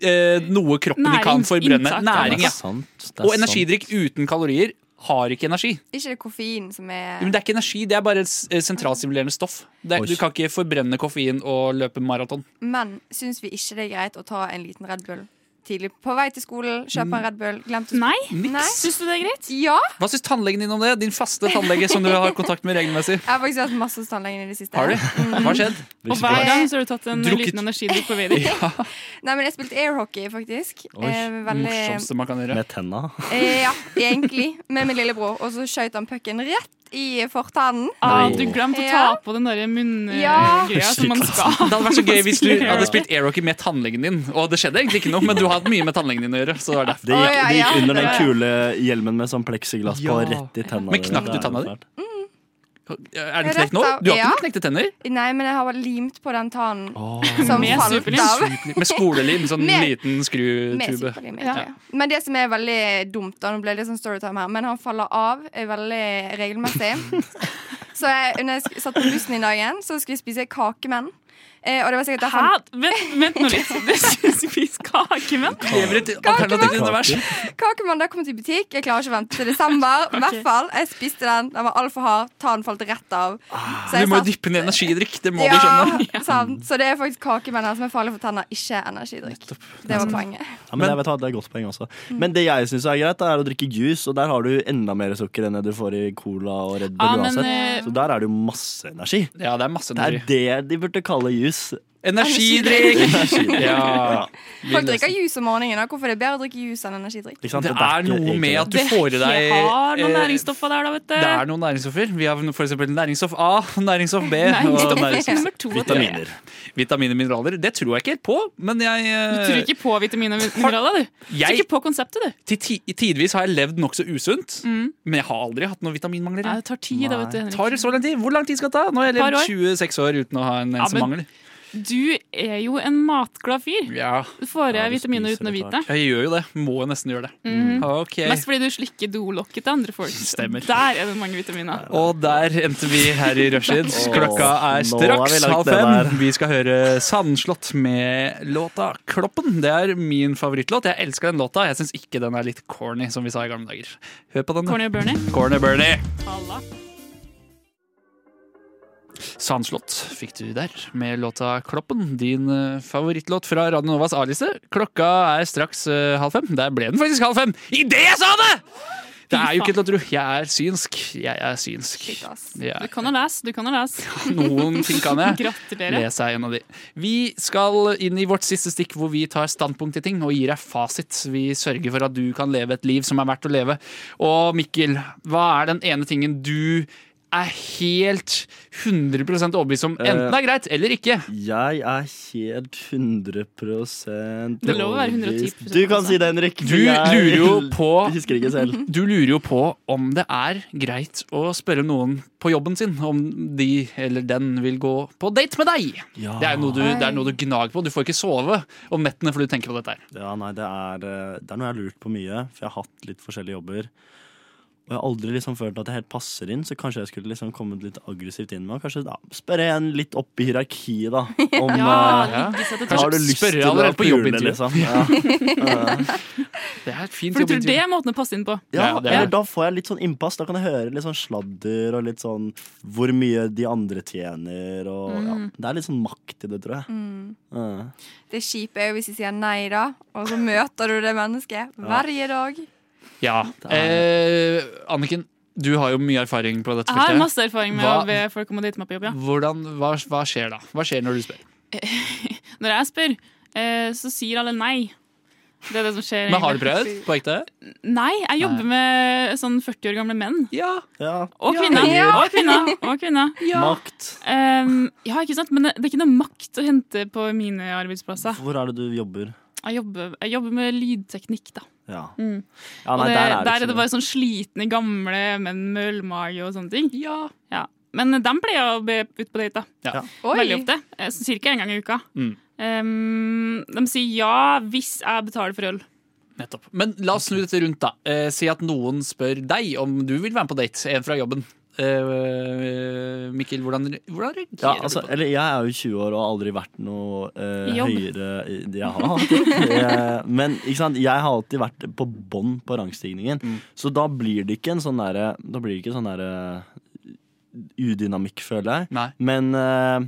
eh, noe kroppen kan forbrenne. inntak. Næring, ja. sant. Og energidrikk uten kalorier har ikke energi. Ikke det koffein som er Men det er ikke energi, det er bare eh, sentralstimulerende stoff. Det er, du kan ikke forbrenne koffein og løpe maraton. Men syns vi ikke det er greit å ta en liten Red Bull tidlig på vei til skolen, kjøpe en Red Bull, glemte å Nei? Nei. Syns du det er greit? Ja! Hva syns tannlegen din om det? Din faste tannlege som du har kontakt med regelmessig. Jeg har faktisk hatt masse hos tannlegen i det siste. Har du? Hva har skjedd? Og hver gang så har du tatt en Drukket. liten energidrikk på vei. Ja, Nei, men jeg spilte airhockey, faktisk. Oi, eh, veldig morsomste man kan gjøre. Med tenna. eh, Ja, egentlig. Med min lillebror. Og så skøyt han pucken rett i fortannen. Ah, du glemte å ta Ja. på den der munngreia Ja. som man skal. Det hadde vært så gøy hvis du hadde spilt airhockey med tannlegen din. Og det skjedde egentlig ikke noe, men du har hatt mye med tannlegen din å gjøre. Så det var derfor. Det gikk, det gikk under den kule hjelmen med sånn pleksiglass på, rett i tenna. Men knakk du tanna di? Er den knekt nå? Du har ja. ikke knekte tenner? Nei, men jeg har limt på den tannen oh, som falt superlim. av. Med skolelim, sånn Med- liten skrutube. Ja. Ja. Men det som er veldig dumt, da, nå ble det sånn storytime her, men han faller av er veldig regelmessig. så jeg, når jeg satt på bussen i dag igjen, så skulle jeg spise kakemenn. Eh, og det var sikkert derfor Hæ? Vent, vent nå litt. Du skal spise kakemenn? Lever i et alternativt univers. Kakemann der kom til butikk. Jeg klarer ikke å vente til desember. I hvert fall, Jeg spiste den. Den var altfor hard. tann falt rett av. Så Du må jo dyppe den i energidrikk. Det må ja, du skjønne. sant. Så det er faktisk kakemenn her som er farlig for tenner, ikke energidrikk. Det var poenget. Ja, men det, vet det er godt poeng også. Men det jeg syns er greit, er å drikke juice, og der har du enda mer sukker enn det du får i cola og Red Bull Ja, men, uansett. eh, Så der er det jo masse energi. Ja, det er masse Det er det de burde kalle juice. Energidrikk! Ja. Folk drikker juice om morgenen. Hvorfor er det bedre å drikke juice enn energidrikk? Det er noe med at du får i deg har noen eh, næringsstoffer der, da, vet du. Det er noen næringsstoffer. Vi har for eksempel næringsstoff A, næringsstoff B og Næringsstoff to. Vitaminer. Vitaminer og mineraler. Det tror jeg ikke helt på, men jeg Du eh, tror ikke på vitaminer og mineraler, du. Du tror Jeg- ikke på konseptet, du. til tidvis har jeg levd nokså usunt, men jeg har aldri hatt noen vitaminmangler. Ja, det tar tid, da, vet du. Henrik. Tar det så lang tid? Hvor lang tid skal det ta? Nå har jeg levd 26 år uten å ha en eneste ja, mangel. Du er jo en matglad fyr. Ja, Du får jeg Ja, vitaminer uten å vite. jeg gjør jo det. Må jeg nesten gjøre det. Mm. Okay. Mest fordi du slikker dolokket til andre folk. Stemmer. Der er det mange vitaminer. Og der endte vi her i Rushtid. Klokka er straks halv fem. Vi skal høre Sandslott med låta 'Kloppen'. Det er min favorittlåt. Jeg elsker den låta. Jeg syns ikke den er litt corny, som vi sa i gamle dager. Hør på den. Corny og Bernie. Corny Bernie. Halla. Sandslott fikk du der med låta 'Kloppen'. Din eh, favorittlåt fra Radio Novas A-liste. Klokka er straks uh, halv fem. Der ble den faktisk halv fem idet jeg sa det! Det er jo ikke til å tro. Jeg er synsk. Jeg er synsk. Ja. Du kan jo lese, du kan jo lese. Noen ting kan jeg. Gratulerer. Les er en av de. Vi skal inn i vårt siste stikk hvor vi tar standpunkt til ting og gir deg fasit. Vi sørger for at du kan leve et liv som er verdt å leve. Og Mikkel, hva er den ene tingen du er helt 100% overbevist om enten det er greit eller ikke? Jeg er helt 100 Det er lov å være 110% Du kan si det, Henrik. Du lurer jo på. Du lurer jo på om det er greit å spørre noen på jobben sin om de eller den vil gå på date med deg. Ja. Det er noe du, det er noe du gnager på. Du får ikke sove om nettene fordi du tenker på dette her. Ja, nei, det er, eh, det er noe jeg har lurt på mye, for jeg har hatt litt forskjellige jobber. Og jeg har aldri liksom følt at jeg helt passer inn, så kanskje jeg skulle liksom kommet litt aggressivt inn med kanskje da, spørre en litt opp i hierarkiet, da. Om Ja, eh, ligge Kanskje har du lyst spørre til å allerede på jobbintervju. liksom? Ja. Eh, Det er et fint For du tror det er måten å passe inn på. ja, Ja, er eller da får jeg litt sånn innpass. Da kan jeg høre litt sånn sladder og litt sånn hvor mye de andre tjener og ja. Mm. Det er litt sånn makt i det, tror jeg. Mm. Eh. Det kjipe er jo hvis de sier nei, da, og så møter du det mennesket hver dag. Ja. Eh, Anniken, du har jo mye erfaring på dette Jeg har masse erfaring med Hva- å be folk om å date meg på jobb. ja. Hvordan, hva, hva skjer da? Hva skjer når du spør? Når jeg spør, eh, så sier alle nei. Det er det som skjer. Men har du prøvd? På ekte? Nei, jeg jobber med sånn 40 år gamle menn. Ja. Ja. Og kvinner. Ja. Og kvinner. Og kvinner. Makt. Um, ja, ikke sant? Men det, det er ikke noe makt å hente på mine arbeidsplasser. Hvor er det du jobber? Jeg jobber, jeg jobber med lydteknikk, da. Ja. Mm. ja Og det, der er det der er det bare sånn slitne gamle menn med ølmage og sånne ting. Ja. Ja. Men dem pleier jeg å be ut på date, da. Ja. Veldig ofte. Eh, Cirka en gang i uka. Mm. Um, de sier ja hvis jeg betaler for øl. Nettopp. Men la oss snu dette rundt, da. Eh, si at noen spør deg om du vil være med på date. En fra jobben. Eh, Mikkel, hvordan, hvordan reagerer Ja, altså, du på det? eller jeg er jo 20 år og har aldri vært noe uh, høyere i- Jeg har hatt. Eh, Men ikke sant? jeg har alltid vært på bånn på rangstigningen. Mm. Så da blir det ikke en sånn derre Da blir det ikke sånn derre udynamikk, føler jeg. Nei. Men, eh,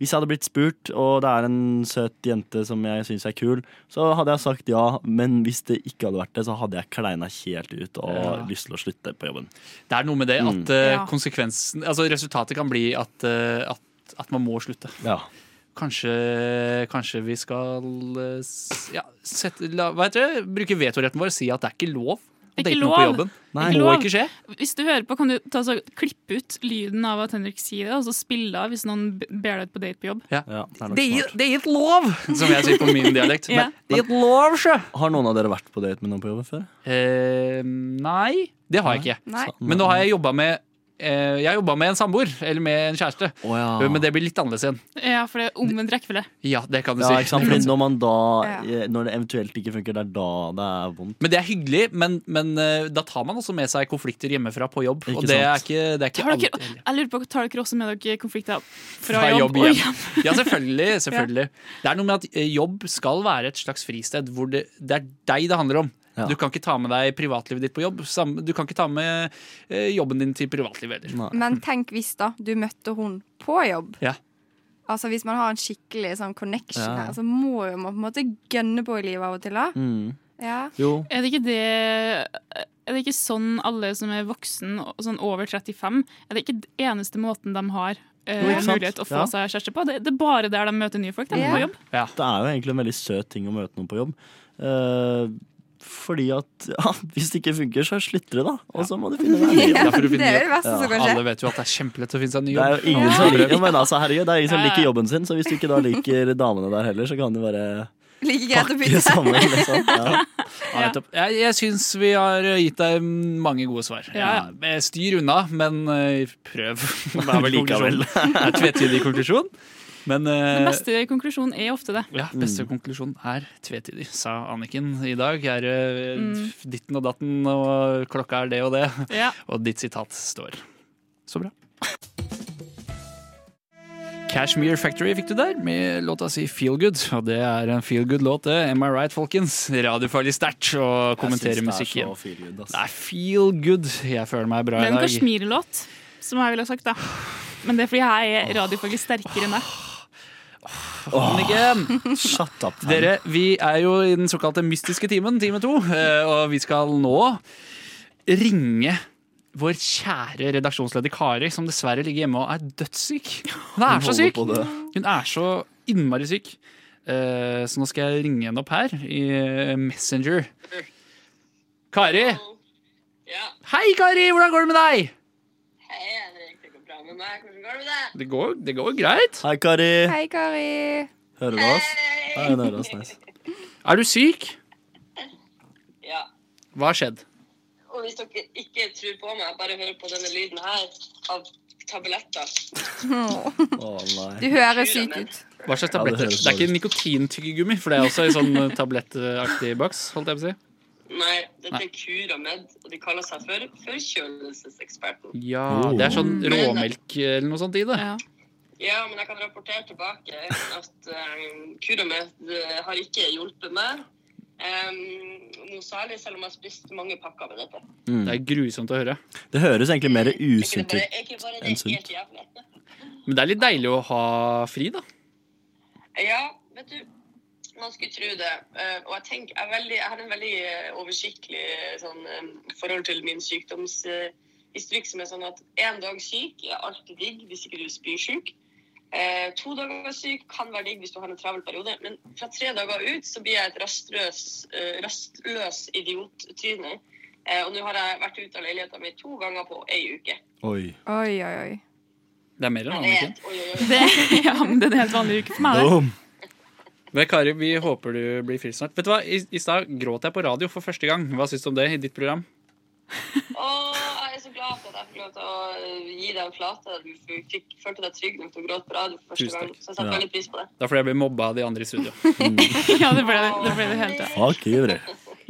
Hvis jeg hadde blitt spurt, og det er en søt jente som jeg syns er kul, så hadde jeg sagt ja, men hvis det ikke hadde vært det, så hadde jeg kleina helt ut og Ja. lyst til å slutte på jobben. Det er noe med det at Mm. eh, Ja. konsekvensen Altså resultatet kan bli at, eh, at, at man må slutte. Ja. Kanskje, kanskje vi skal eh, ja, sette, la, hva heter det? bruke vetoretten vår og si at det er ikke lov er date noen på jobben. Nei. Ikke lov. må ikke skje. Hvis du hører på, kan du ta, så, klippe ut lyden av at Henrik sier det, og så spille av hvis noen ber deg ut på date på jobb. Ja, det er nok Det er, smart. det er ikke lov, som jeg sier på min dialekt. Ja. Men det er ikke lov, sjø! Har noen av dere vært på date med noen på jobben før? Eh, nei, det har jeg ikke. Nei. Men nå har jeg jobba med Jeg jobba med en samboer, eller med en kjæreste. Oh, ja. Men det blir litt annerledes igjen. Ja, for det er omvendt rekkefølge. Ja, det kan du ja, si. ikke sant? Fordi når man da Ja. eh, Når det eventuelt ikke funker, det er da det er vondt. Men det er hyggelig, men, men eh, da tar man også med seg konflikter hjemmefra på jobb. Ikke og det er ikke, det er ikke Tar dere, alltid jeg lurer på, tar dere også med dere konflikter fra, Fra jobb, jobb og hjem. Ja, selvfølgelig. selvfølgelig. Det er noe med at eh, jobb skal være et slags fristed hvor det, det er deg det handler om. Ja. Du kan ikke ta med deg privatlivet ditt på jobb. Du kan ikke ta med eh, jobben din til privatlivet heller. Men tenk hvis da du møtte hun på jobb. Ja. Altså Hvis man har en skikkelig sånn connection Ja. her, så må jo man på en måte gønne på i livet av og til. da Mm. Ja. Jo. Er det ikke det Er det ikke sånn alle som er voksen, sånn over 35, er det ikke den eneste måten de har eh, Jo, mulighet å få Ja. seg kjæreste på? Det, det er bare der de møter nye folk. De, Ja. på jobb. Det er jo egentlig en veldig søt ting å møte noen på jobb. Eh, fordi at ja, hvis det ikke funker, så slutter det, da. Og så må du finne deg en ny. Ja, det er jobb. det verste som kan skje. Alle vet jo at det er kjempelett å finne seg en ny Det er jo ingen som liker, men altså, herregud, det er ingen som liker jobben sin, så hvis du ikke da liker damene der heller, så kan du bare Like greit å bytte. sammen. Liksom. Ja. Ja. Jeg, jeg syns vi har gitt deg mange gode svar. Ja. Ja, styr unna, men eh, prøv. Det er vel Likevel. Det er tvetydig konklusjon. Men eh, Den beste konklusjonen er ofte det. ja, beste konklusjon er tvetydig, sa Anniken i dag. Er det Mm. ditten og datten, og klokka er det og det. Ja. Og ditt sitat står. Så bra. Cashmere Factory fikk du der, med låta si Feel Good. Og det er en feel good-låt, det. Am I right, folkens? Radiofarlig sterkt å kommentere musikk igjen. Det er feel good. Jeg føler meg bra Det er en. Kashmir-låt, som jeg ville ha sagt, da. Men det er fordi jeg er radiofaglig sterkere enn deg. Anniken! Shut up. Dere, vi er jo i den såkalte mystiske timen, time to, eh, og vi skal nå ringe vår kjære redaksjonsleder Kari, som dessverre ligger hjemme og er dødssyk. Hun er så syk! Hun er så innmari syk. Eh, Så nå skal jeg ringe henne opp her i eh, Messenger. Kari! Hei, Kari! Hvordan går det med deg? Hei, Henrik. Det går bra med meg. Hvordan går det med deg? Det går, det går greit. Hei, Kari. Hei, Kari. Hører du oss? Hei. hun hører oss. Nice. Er du syk? Ja. Hva har skjedd? Og hvis dere ikke tror på meg, bare hører på denne lyden her av tabletter. Oh. Du høres syk ut. Hva slags Ja, det det er ikke nikotintyggegummi, for det er også i sånn tablettaktig boks, holdt jeg på å si. Nei, dette Nei. er Curamed, og de kaller seg for forkjølelseseksperten. Ja, Oh. det er sånn råmelk eller noe sånt i det. Ja. Ja, men jeg kan rapportere tilbake at um, Curamed har ikke hjulpet meg. Um, noe særlig, selv om jeg har spist mange pakker med dette. Mm. Det er grusomt å høre. Det høres egentlig mer Er usunt ut. enn sunt. Men det er litt deilig å ha fri, da. Ja, vet du, man skulle tro det. Eh, og jeg tenker, jeg, er veldig, jeg har en veldig eh, oversiktlig eh, sånn, forhold til min sykdomshistorikk, som er sånn at én dag syk er alltid digg hvis ikke du er spysyk. Eh, to dager syk kan være digg hvis du har en travel periode, men fra tre dager ut så blir jeg et rastløs, eh, rastløs idiottryne. Eh, og nå har jeg vært ute av leiligheten min to ganger på ei uke. Oi. Oi, oi, oi. Det er mer enn en oi, oi. Det, ja, men det er en helt vanlig uke for meg. Det. Men Kari, vi håper du blir frisk snart. Vet du hva, I, i stad gråt jeg på radio for første gang. Hva syns du om det i ditt program? Åh, jeg er så glad for at jeg fikk lov til å gi deg en flate. Du fikk, følte deg trygg nok til å gråte på radio for første Tusen gang. Så jeg setter Ja. veldig pris på det. Det er fordi jeg ble mobba av de andre i studio. Ja, det ble det, det, ble det helt, ja. Fuck you.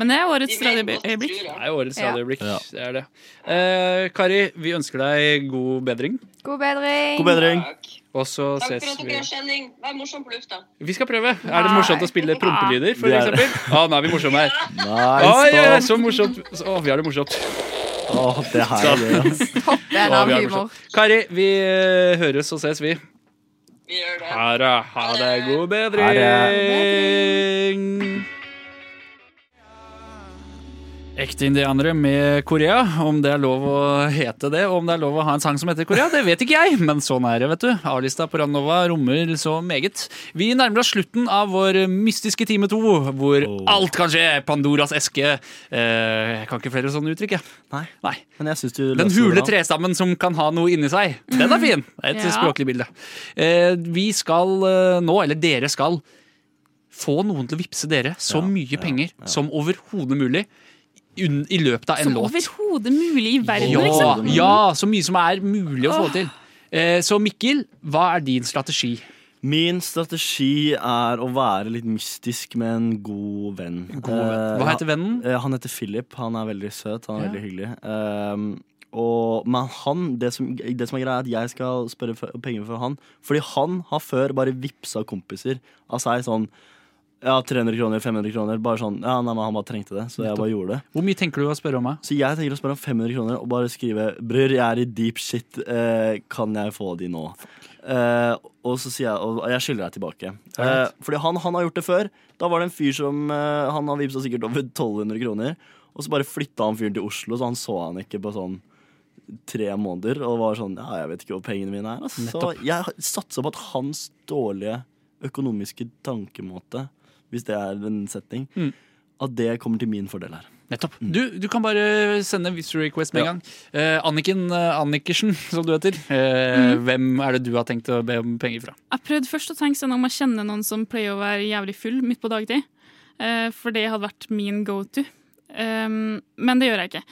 Men det er årets radioøyeblikk. Det er årets radioøyeblikk. Ja. Det er det. Eh, Kari, vi ønsker deg god bedring. God bedring. God bedring. Takk. Og så Takk ses for at dere har kjenning. Vær morsom på lufta. Vi skal prøve. Er det morsomt å spille prompelyder, for er eksempel? Å, nå er vi morsomme her. Nice, oh, oi, så morsomt. Å, vi har det morsomt. Oh, det her er det. Toppen av vi har det humor. Kari, vi eh, høres og ses, vi. Vi gjør det. Ha det. Ha det. God Ha bedring. Ekte indianere med Korea. Om det er lov å hete det, og om det er lov å ha en sang som heter Korea, det vet ikke jeg, men sånn er det, vet du. A-lista på Radnova rommer så meget. Vi nærmer oss slutten av vår mystiske time to, hvor alt kan skje. Pandoras eske. Eh, jeg kan ikke flere sånne uttrykk, jeg. Nei. Nei. Men jeg synes du Den løser det hule trestammen som kan ha noe inni seg. Den er fin! Det er Et Ja. språklig bilde. Eh, vi skal eh, nå, eller dere skal, få noen til å vippse dere så Ja, mye penger ja. som overhodet mulig i løpet av en låt. Som overhodet mulig i verden, Ja, liksom. ja, så mye som er mulig å få til. Eh, så Mikkel, hva er din strategi? Min strategi er å være litt mystisk med en god venn. God venn. Hva Eh, heter vennen? han, eh, heter Philip. Han er veldig søt. Han er Ja. veldig hyggelig. Um, og, men han, det som, det som er greia, er at jeg skal spørre for, penger for han. Fordi han har før bare vippsa kompiser av seg sånn ja, 300 kroner, 500 kroner. Bare sånn, ja, nei, men Han bare trengte det, så jeg bare gjorde det. Hvor mye tenker du å spørre om meg? Så jeg tenker å spørre om 500 kroner og bare skrive Bror, jeg er i deep shit. Eh, kan jeg få de nå? Eh, og så sier jeg Og jeg skylder deg tilbake. Eh, fordi han, han har gjort det før. Da var det en fyr som eh, Han har vippsa sikkert over 1200 kroner. Og så bare flytta han fyren til Oslo, så han så han ikke på sånn tre måneder. Og var sånn Ja, jeg vet ikke hvor pengene mine er. Altså. Så jeg satser på at hans dårlige økonomiske tankemåte, hvis det er en setting, Mm. at det kommer til min fordel her. Nettopp. Du, du kan bare sende Visa Request med en Ja. gang. Eh, Anniken eh, Annikersen, som du heter. Eh, Hvem er det du har tenkt å be om penger fra? Jeg prøvde først å tenke sånn om jeg kjenner noen som pleier å være jævlig full midt på dagtid. Eh, for det hadde vært min go to. Um, men det gjør jeg ikke.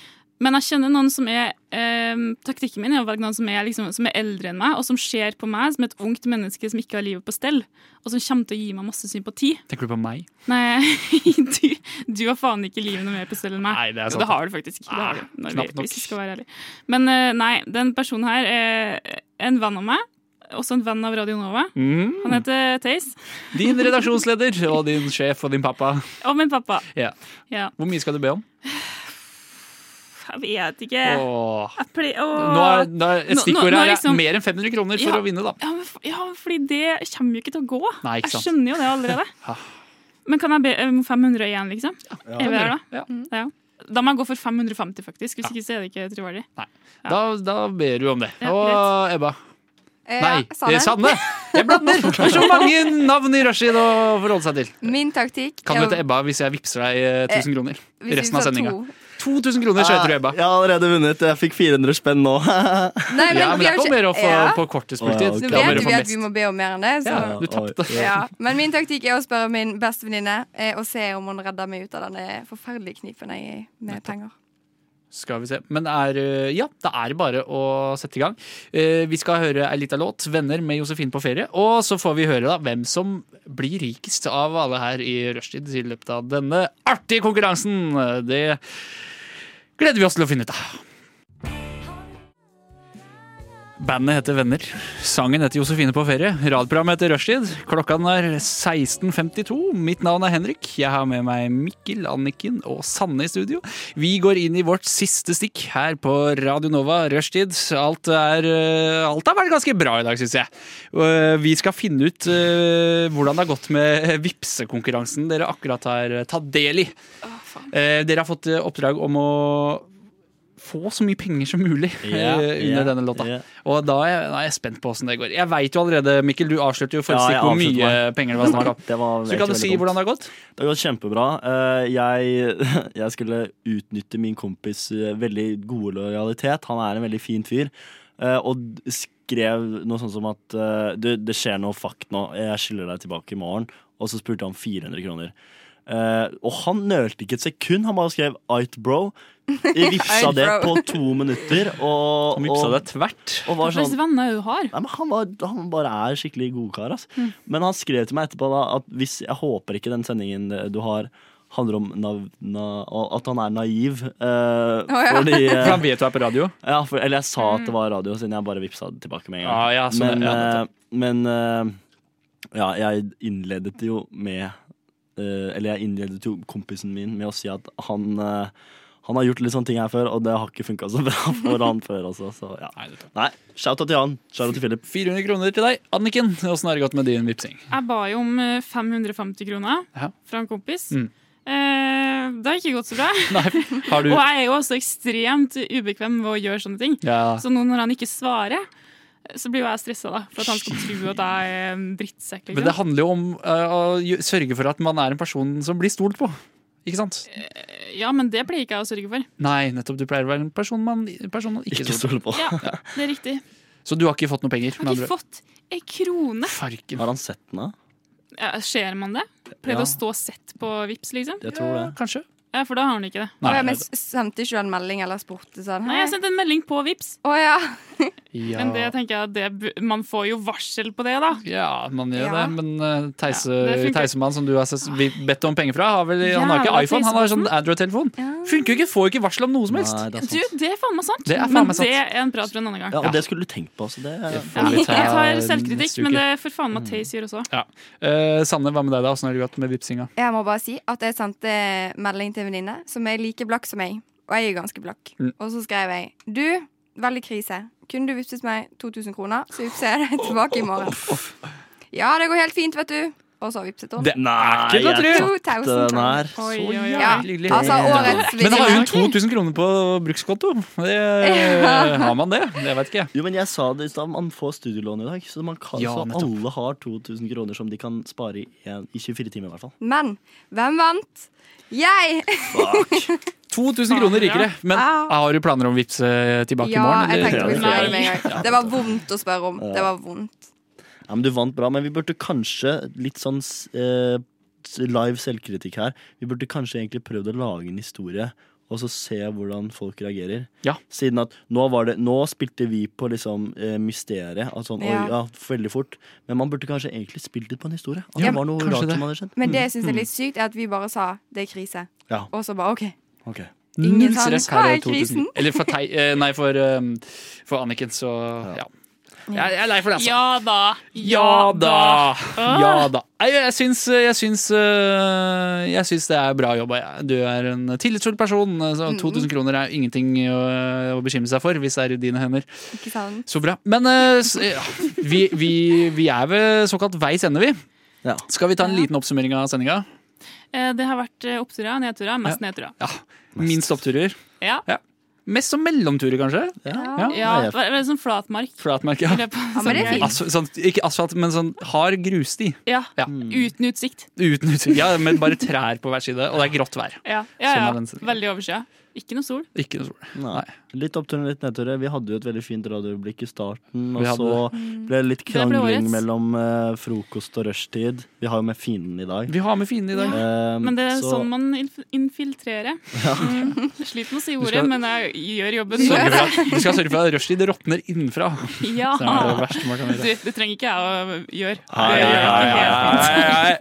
Men jeg kjenner noen som er eh, Taktikken min er å velge noen som er, liksom, som er eldre enn meg, og som ser på meg som et ungt menneske som ikke har livet på stell, og som kommer til å gi meg masse sympati. Tenker du på meg? Nei, du, du har faen ikke livet noe mer på stell enn meg. Nei, det er sant. det har du faktisk. ikke. vi, knapt nok. hvis jeg skal være ærlig. Men eh, nei, den personen her er en venn av meg. Også en venn av Radio Nova. Mm. Han heter Theis. Din redaksjonsleder og din sjef og din pappa. Og min pappa. Ja. Ja. Hvor mye skal du be om? Jeg vet ikke. Åh. Åh. Nå er, nå er et stikkord her liksom- mer enn 500 kroner for Ja. å vinne, da. Ja, for, ja, fordi det kommer jo ikke til å gå. Nei, jeg skjønner jo det allerede. Men kan jeg be om 500 igjen, liksom? Ja, er vi der, da? Ja. Ja. Da må jeg gå for 550, faktisk. Hvis ikke så er det ikke troverdig. Da, da ber du om det. Og Ebba. Eh, Nei, Sanne. eh, Sanne! Jeg blander! Det er så mange navn i rushtid å forholde seg til. Min taktikk Kan du til hete Ebba hvis jeg vippser deg eh, 1000 kroner? hvis Resten av sendinga. 2000 kroner så heter du Ebba. Jeg har allerede vunnet. Jeg fikk 400 spenn nå. Nei, Ja, men det er ikke mer å få Ja. på kortest mulig tid. Nå vet vi at vi må be om mer enn det. Så. Ja, du tapte. Ja. Men min taktikk er å spørre min bestevenninne eh, og se om hun redder meg ut av denne forferdelige knipen jeg er i med penger. Skal vi se. Men er, eh, ja, det er bare å sette i gang. Eh, Vi skal høre ei lita låt, 'Venner med Josefin på ferie'. Og så får vi høre da hvem som blir rikest av alle her i rushtid i løpet av denne artige konkurransen. Det gleder vi oss til å finne ut av. Bandet heter Venner. Sangen heter Josefine på ferie. Radioprogrammet heter Rushtid. Klokka er 16.52. Mitt navn er Henrik. Jeg har med meg Mikkel, Anniken og Sanne i studio. Vi går inn i vårt siste stikk her på Radio Nova Rushtid. Alt, er, eh, alt har vært ganske bra i dag, syns jeg. Vi skal finne ut eh, hvordan det har gått med vipsekonkurransen dere akkurat har tatt del i. Eh, Dere har fått eh, oppdrag om å få så mye penger som mulig eh, under yeah, denne låta. Yeah. Og da er, da er jeg spent på åssen det går. Jeg veit jo allerede, Mikkel, du avslørte jo forrige Ja, hvor mye meg. penger det var snakk om. Så kan du si hvordan det har gått? Det har gått kjempebra. Eh, Jeg, jeg skulle utnytte min kompis eh, veldig gode lojalitet. Han er en veldig fin fyr. eh, Og skrev noe sånt som at det, det skjer noe fakt nå, jeg skylder deg tilbake i morgen. Og så spurte han 400 kroner. Eh, og han nølte ikke et sekund. Han bare skrev 'Ait, bro'. Jeg vipsa det på to minutter. Og, Han vipsa og, det tvert. og var sånn venner er det du har? Nei, han, var, han bare er skikkelig godkar. Altså. Men han skrev til meg etterpå da, at hvis, jeg håper ikke den sendingen du har, handler om na, na, at han er naiv. eh, ja. fordi eh, For han vet du er på radio. ja, for, Eller jeg sa at det var radio, siden jeg bare vipsa det tilbake med en gang. Ah, ja, men, men ja, eh, men ja, jeg innledet jo med Eller jeg innledet jo kompisen min med å si at han eh, Han har gjort litt sånne ting her før, og det har ikke funka så bra for han før også. Så ja. Nei, shout-out til han. Shout-out til Philip. 400 kroner til deg. Anniken, åssen har det gått med din vipsing? Jeg ba jo om eh, 550 kroner Ja. fra en kompis. Mm. Eh, det har ikke gått så bra. Nei, har du Og jeg er jo også ekstremt ubekvem ved å gjøre sånne ting. Ja. Så nå når han ikke svarer, så blir jo jeg stressa, da. For at han skal tro at jeg er en drittsekk. Men det Liksom. handler jo om uh, å sørge for at man er en person som blir stolt på. Ikke sant? Ja, men det pleier ikke jeg å sørge for. Nei, nettopp. Du pleier å være en person man, person man ikke, Ikke stoler på. Ja, det er riktig. Så du har ikke fått noe penger? Jeg har ikke fått ei krone. Farken. Har han sett den, da? Ja, ser man det? Pleier Ja. å stå sett på Vips, liksom? Jeg tror det. Kanskje. Ja, for da har hun ikke det. Nei, men sendte ikke du en melding eller spurte sånn? Nei, jeg sendte en melding på Vips. Å ja. Ja. Men det tenker jeg at det, man får jo varsel på det, da. Ja, man gjør Ja. det, men uh, Theise, Ja, det funker. Theisemann, som du har vi- bedt om penger fra, har vel, han har ikke iPhone, han har sånn Android-telefon. Ja. Funker jo ikke, får jo ikke varsel om noe som helst. Nei, det er Du, sant. det er faen meg sant. Det er faen men meg sant. det er en prat for en annen gang. Ja, og det skulle du tenkt på. Så det er, Det Ja, får vi jeg ta tar selvkritikk, neste men det får faen meg Theis gjøre også. Ja. Eh, Sanne, hva med deg, da? Åssen har det gått med vipsinga? Jeg må bare si at jeg sendte melding til en venninne som er like blakk som meg. Og jeg er ganske blakk. Mm. Og så skrev jeg Du, veldig krise. Kunne du vippset meg 2000 kroner, så vippser jeg deg tilbake i morgen. Ja, det går helt fint, vet du. Og så vippset hun. Det er ikke til å tro! jeg 2000 den er. Så oi. Ja, hyggelig. altså Men har hun vinner. 2000 kroner på brukskonto? Det, har man det? Det vet ikke jeg. Jo, men jeg sa det i stad, man får studielån i dag. Så, man kan, Ja, så alle har 2000 kroner som de kan spare i, i 24 timer, i hvert fall. Men hvem vant? Jeg! 2000 kroner rikere. Men har du planer om å vippse tilbake i Ja, morgen? jeg tenkte vi Nei. det med en gang. Det var vondt å spørre om. Det var vondt. Ja, men Du vant bra, men vi burde kanskje litt sånn eh, live selvkritikk her. Vi burde kanskje egentlig prøvd å lage en historie. Og så se hvordan folk reagerer. Ja. Siden at nå, var det, nå spilte vi på liksom eh, mysteriet. At sånn, Ja. oi, ja, veldig fort. Men man burde kanskje egentlig spilt litt på en historie. At Ja, det var noe rart det. som hadde skjedd. Men det jeg syns er litt sykt, er at vi bare sa det er krise. Ja. Og så bare OK. Ok. Ingen sa stress, hva her er er 2000. krisen? Eller for, tei, eh, nei, for, um, for Anniken, så ja. Jeg, jeg er lei for det, altså. Ja da. Ja da! Ja da. Nei, jeg syns, jeg syns, øh, jeg syns det er bra jobba. Du er en tillitsfull person. Så 2000 kroner er ingenting å, å bekymre seg for hvis det er i dine hender. Ikke sant? Så bra. Men ja, vi, vi, vi er ved såkalt veis ende, vi. Ja. Skal vi ta en liten oppsummering av sendinga? Eh, Det har vært oppturer og nedturer. Mest nedturer. Ja. Minst oppturer. Ja. Mest som mellomturer, kanskje. Ja. Ja. ja er sånn flatmark. Flatmark, ja. er fint. Asf sånn, ikke asfalt, men sånn hard grussti. Ja. Ja. Uten utsikt. Uten utsikt. Ja, med bare trær på hver side, og det er grått vær. Ja, ja, Sånn ja. Veldig oversida. Ikke noe sol. Ikke noe sol. Nei. Litt opptur og litt nedtur. Vi hadde jo et veldig fint radioøyeblikk i starten, og hadde så ble det litt krangling mellom uh, frokost og rushtid. Vi har jo med fienden i dag. Vi har med fienden i dag. Eh, Men det er så- sånn man infiltrerer. infiltrerer. Mm. Sliter med å si ordet, skal- men jeg gjør jobben. For du skal sørge for at rushtid råtner innenfra. Ja. Det er det verste man kan Du, det trenger ikke jeg å gjøre. Hei, hei, hei,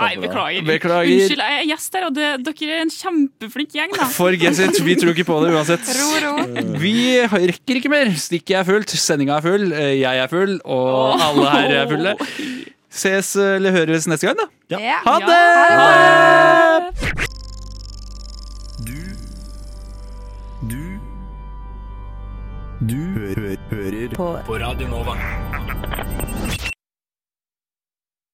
Nei, beklager. Beklager. Unnskyld, jeg er gjest her, og det, dere er en kjempeflink gjeng, da. Forget it. Vi tror ikke på det uansett. Ro, ro. Vi rekker ikke mer. Stikket er fullt, sendinga er full, jeg er full, og alle her er fulle. Ses eller høres neste gang, da. Ja. Ha det! ha det! Du Du Du hø hø hører på. på Radio Nova.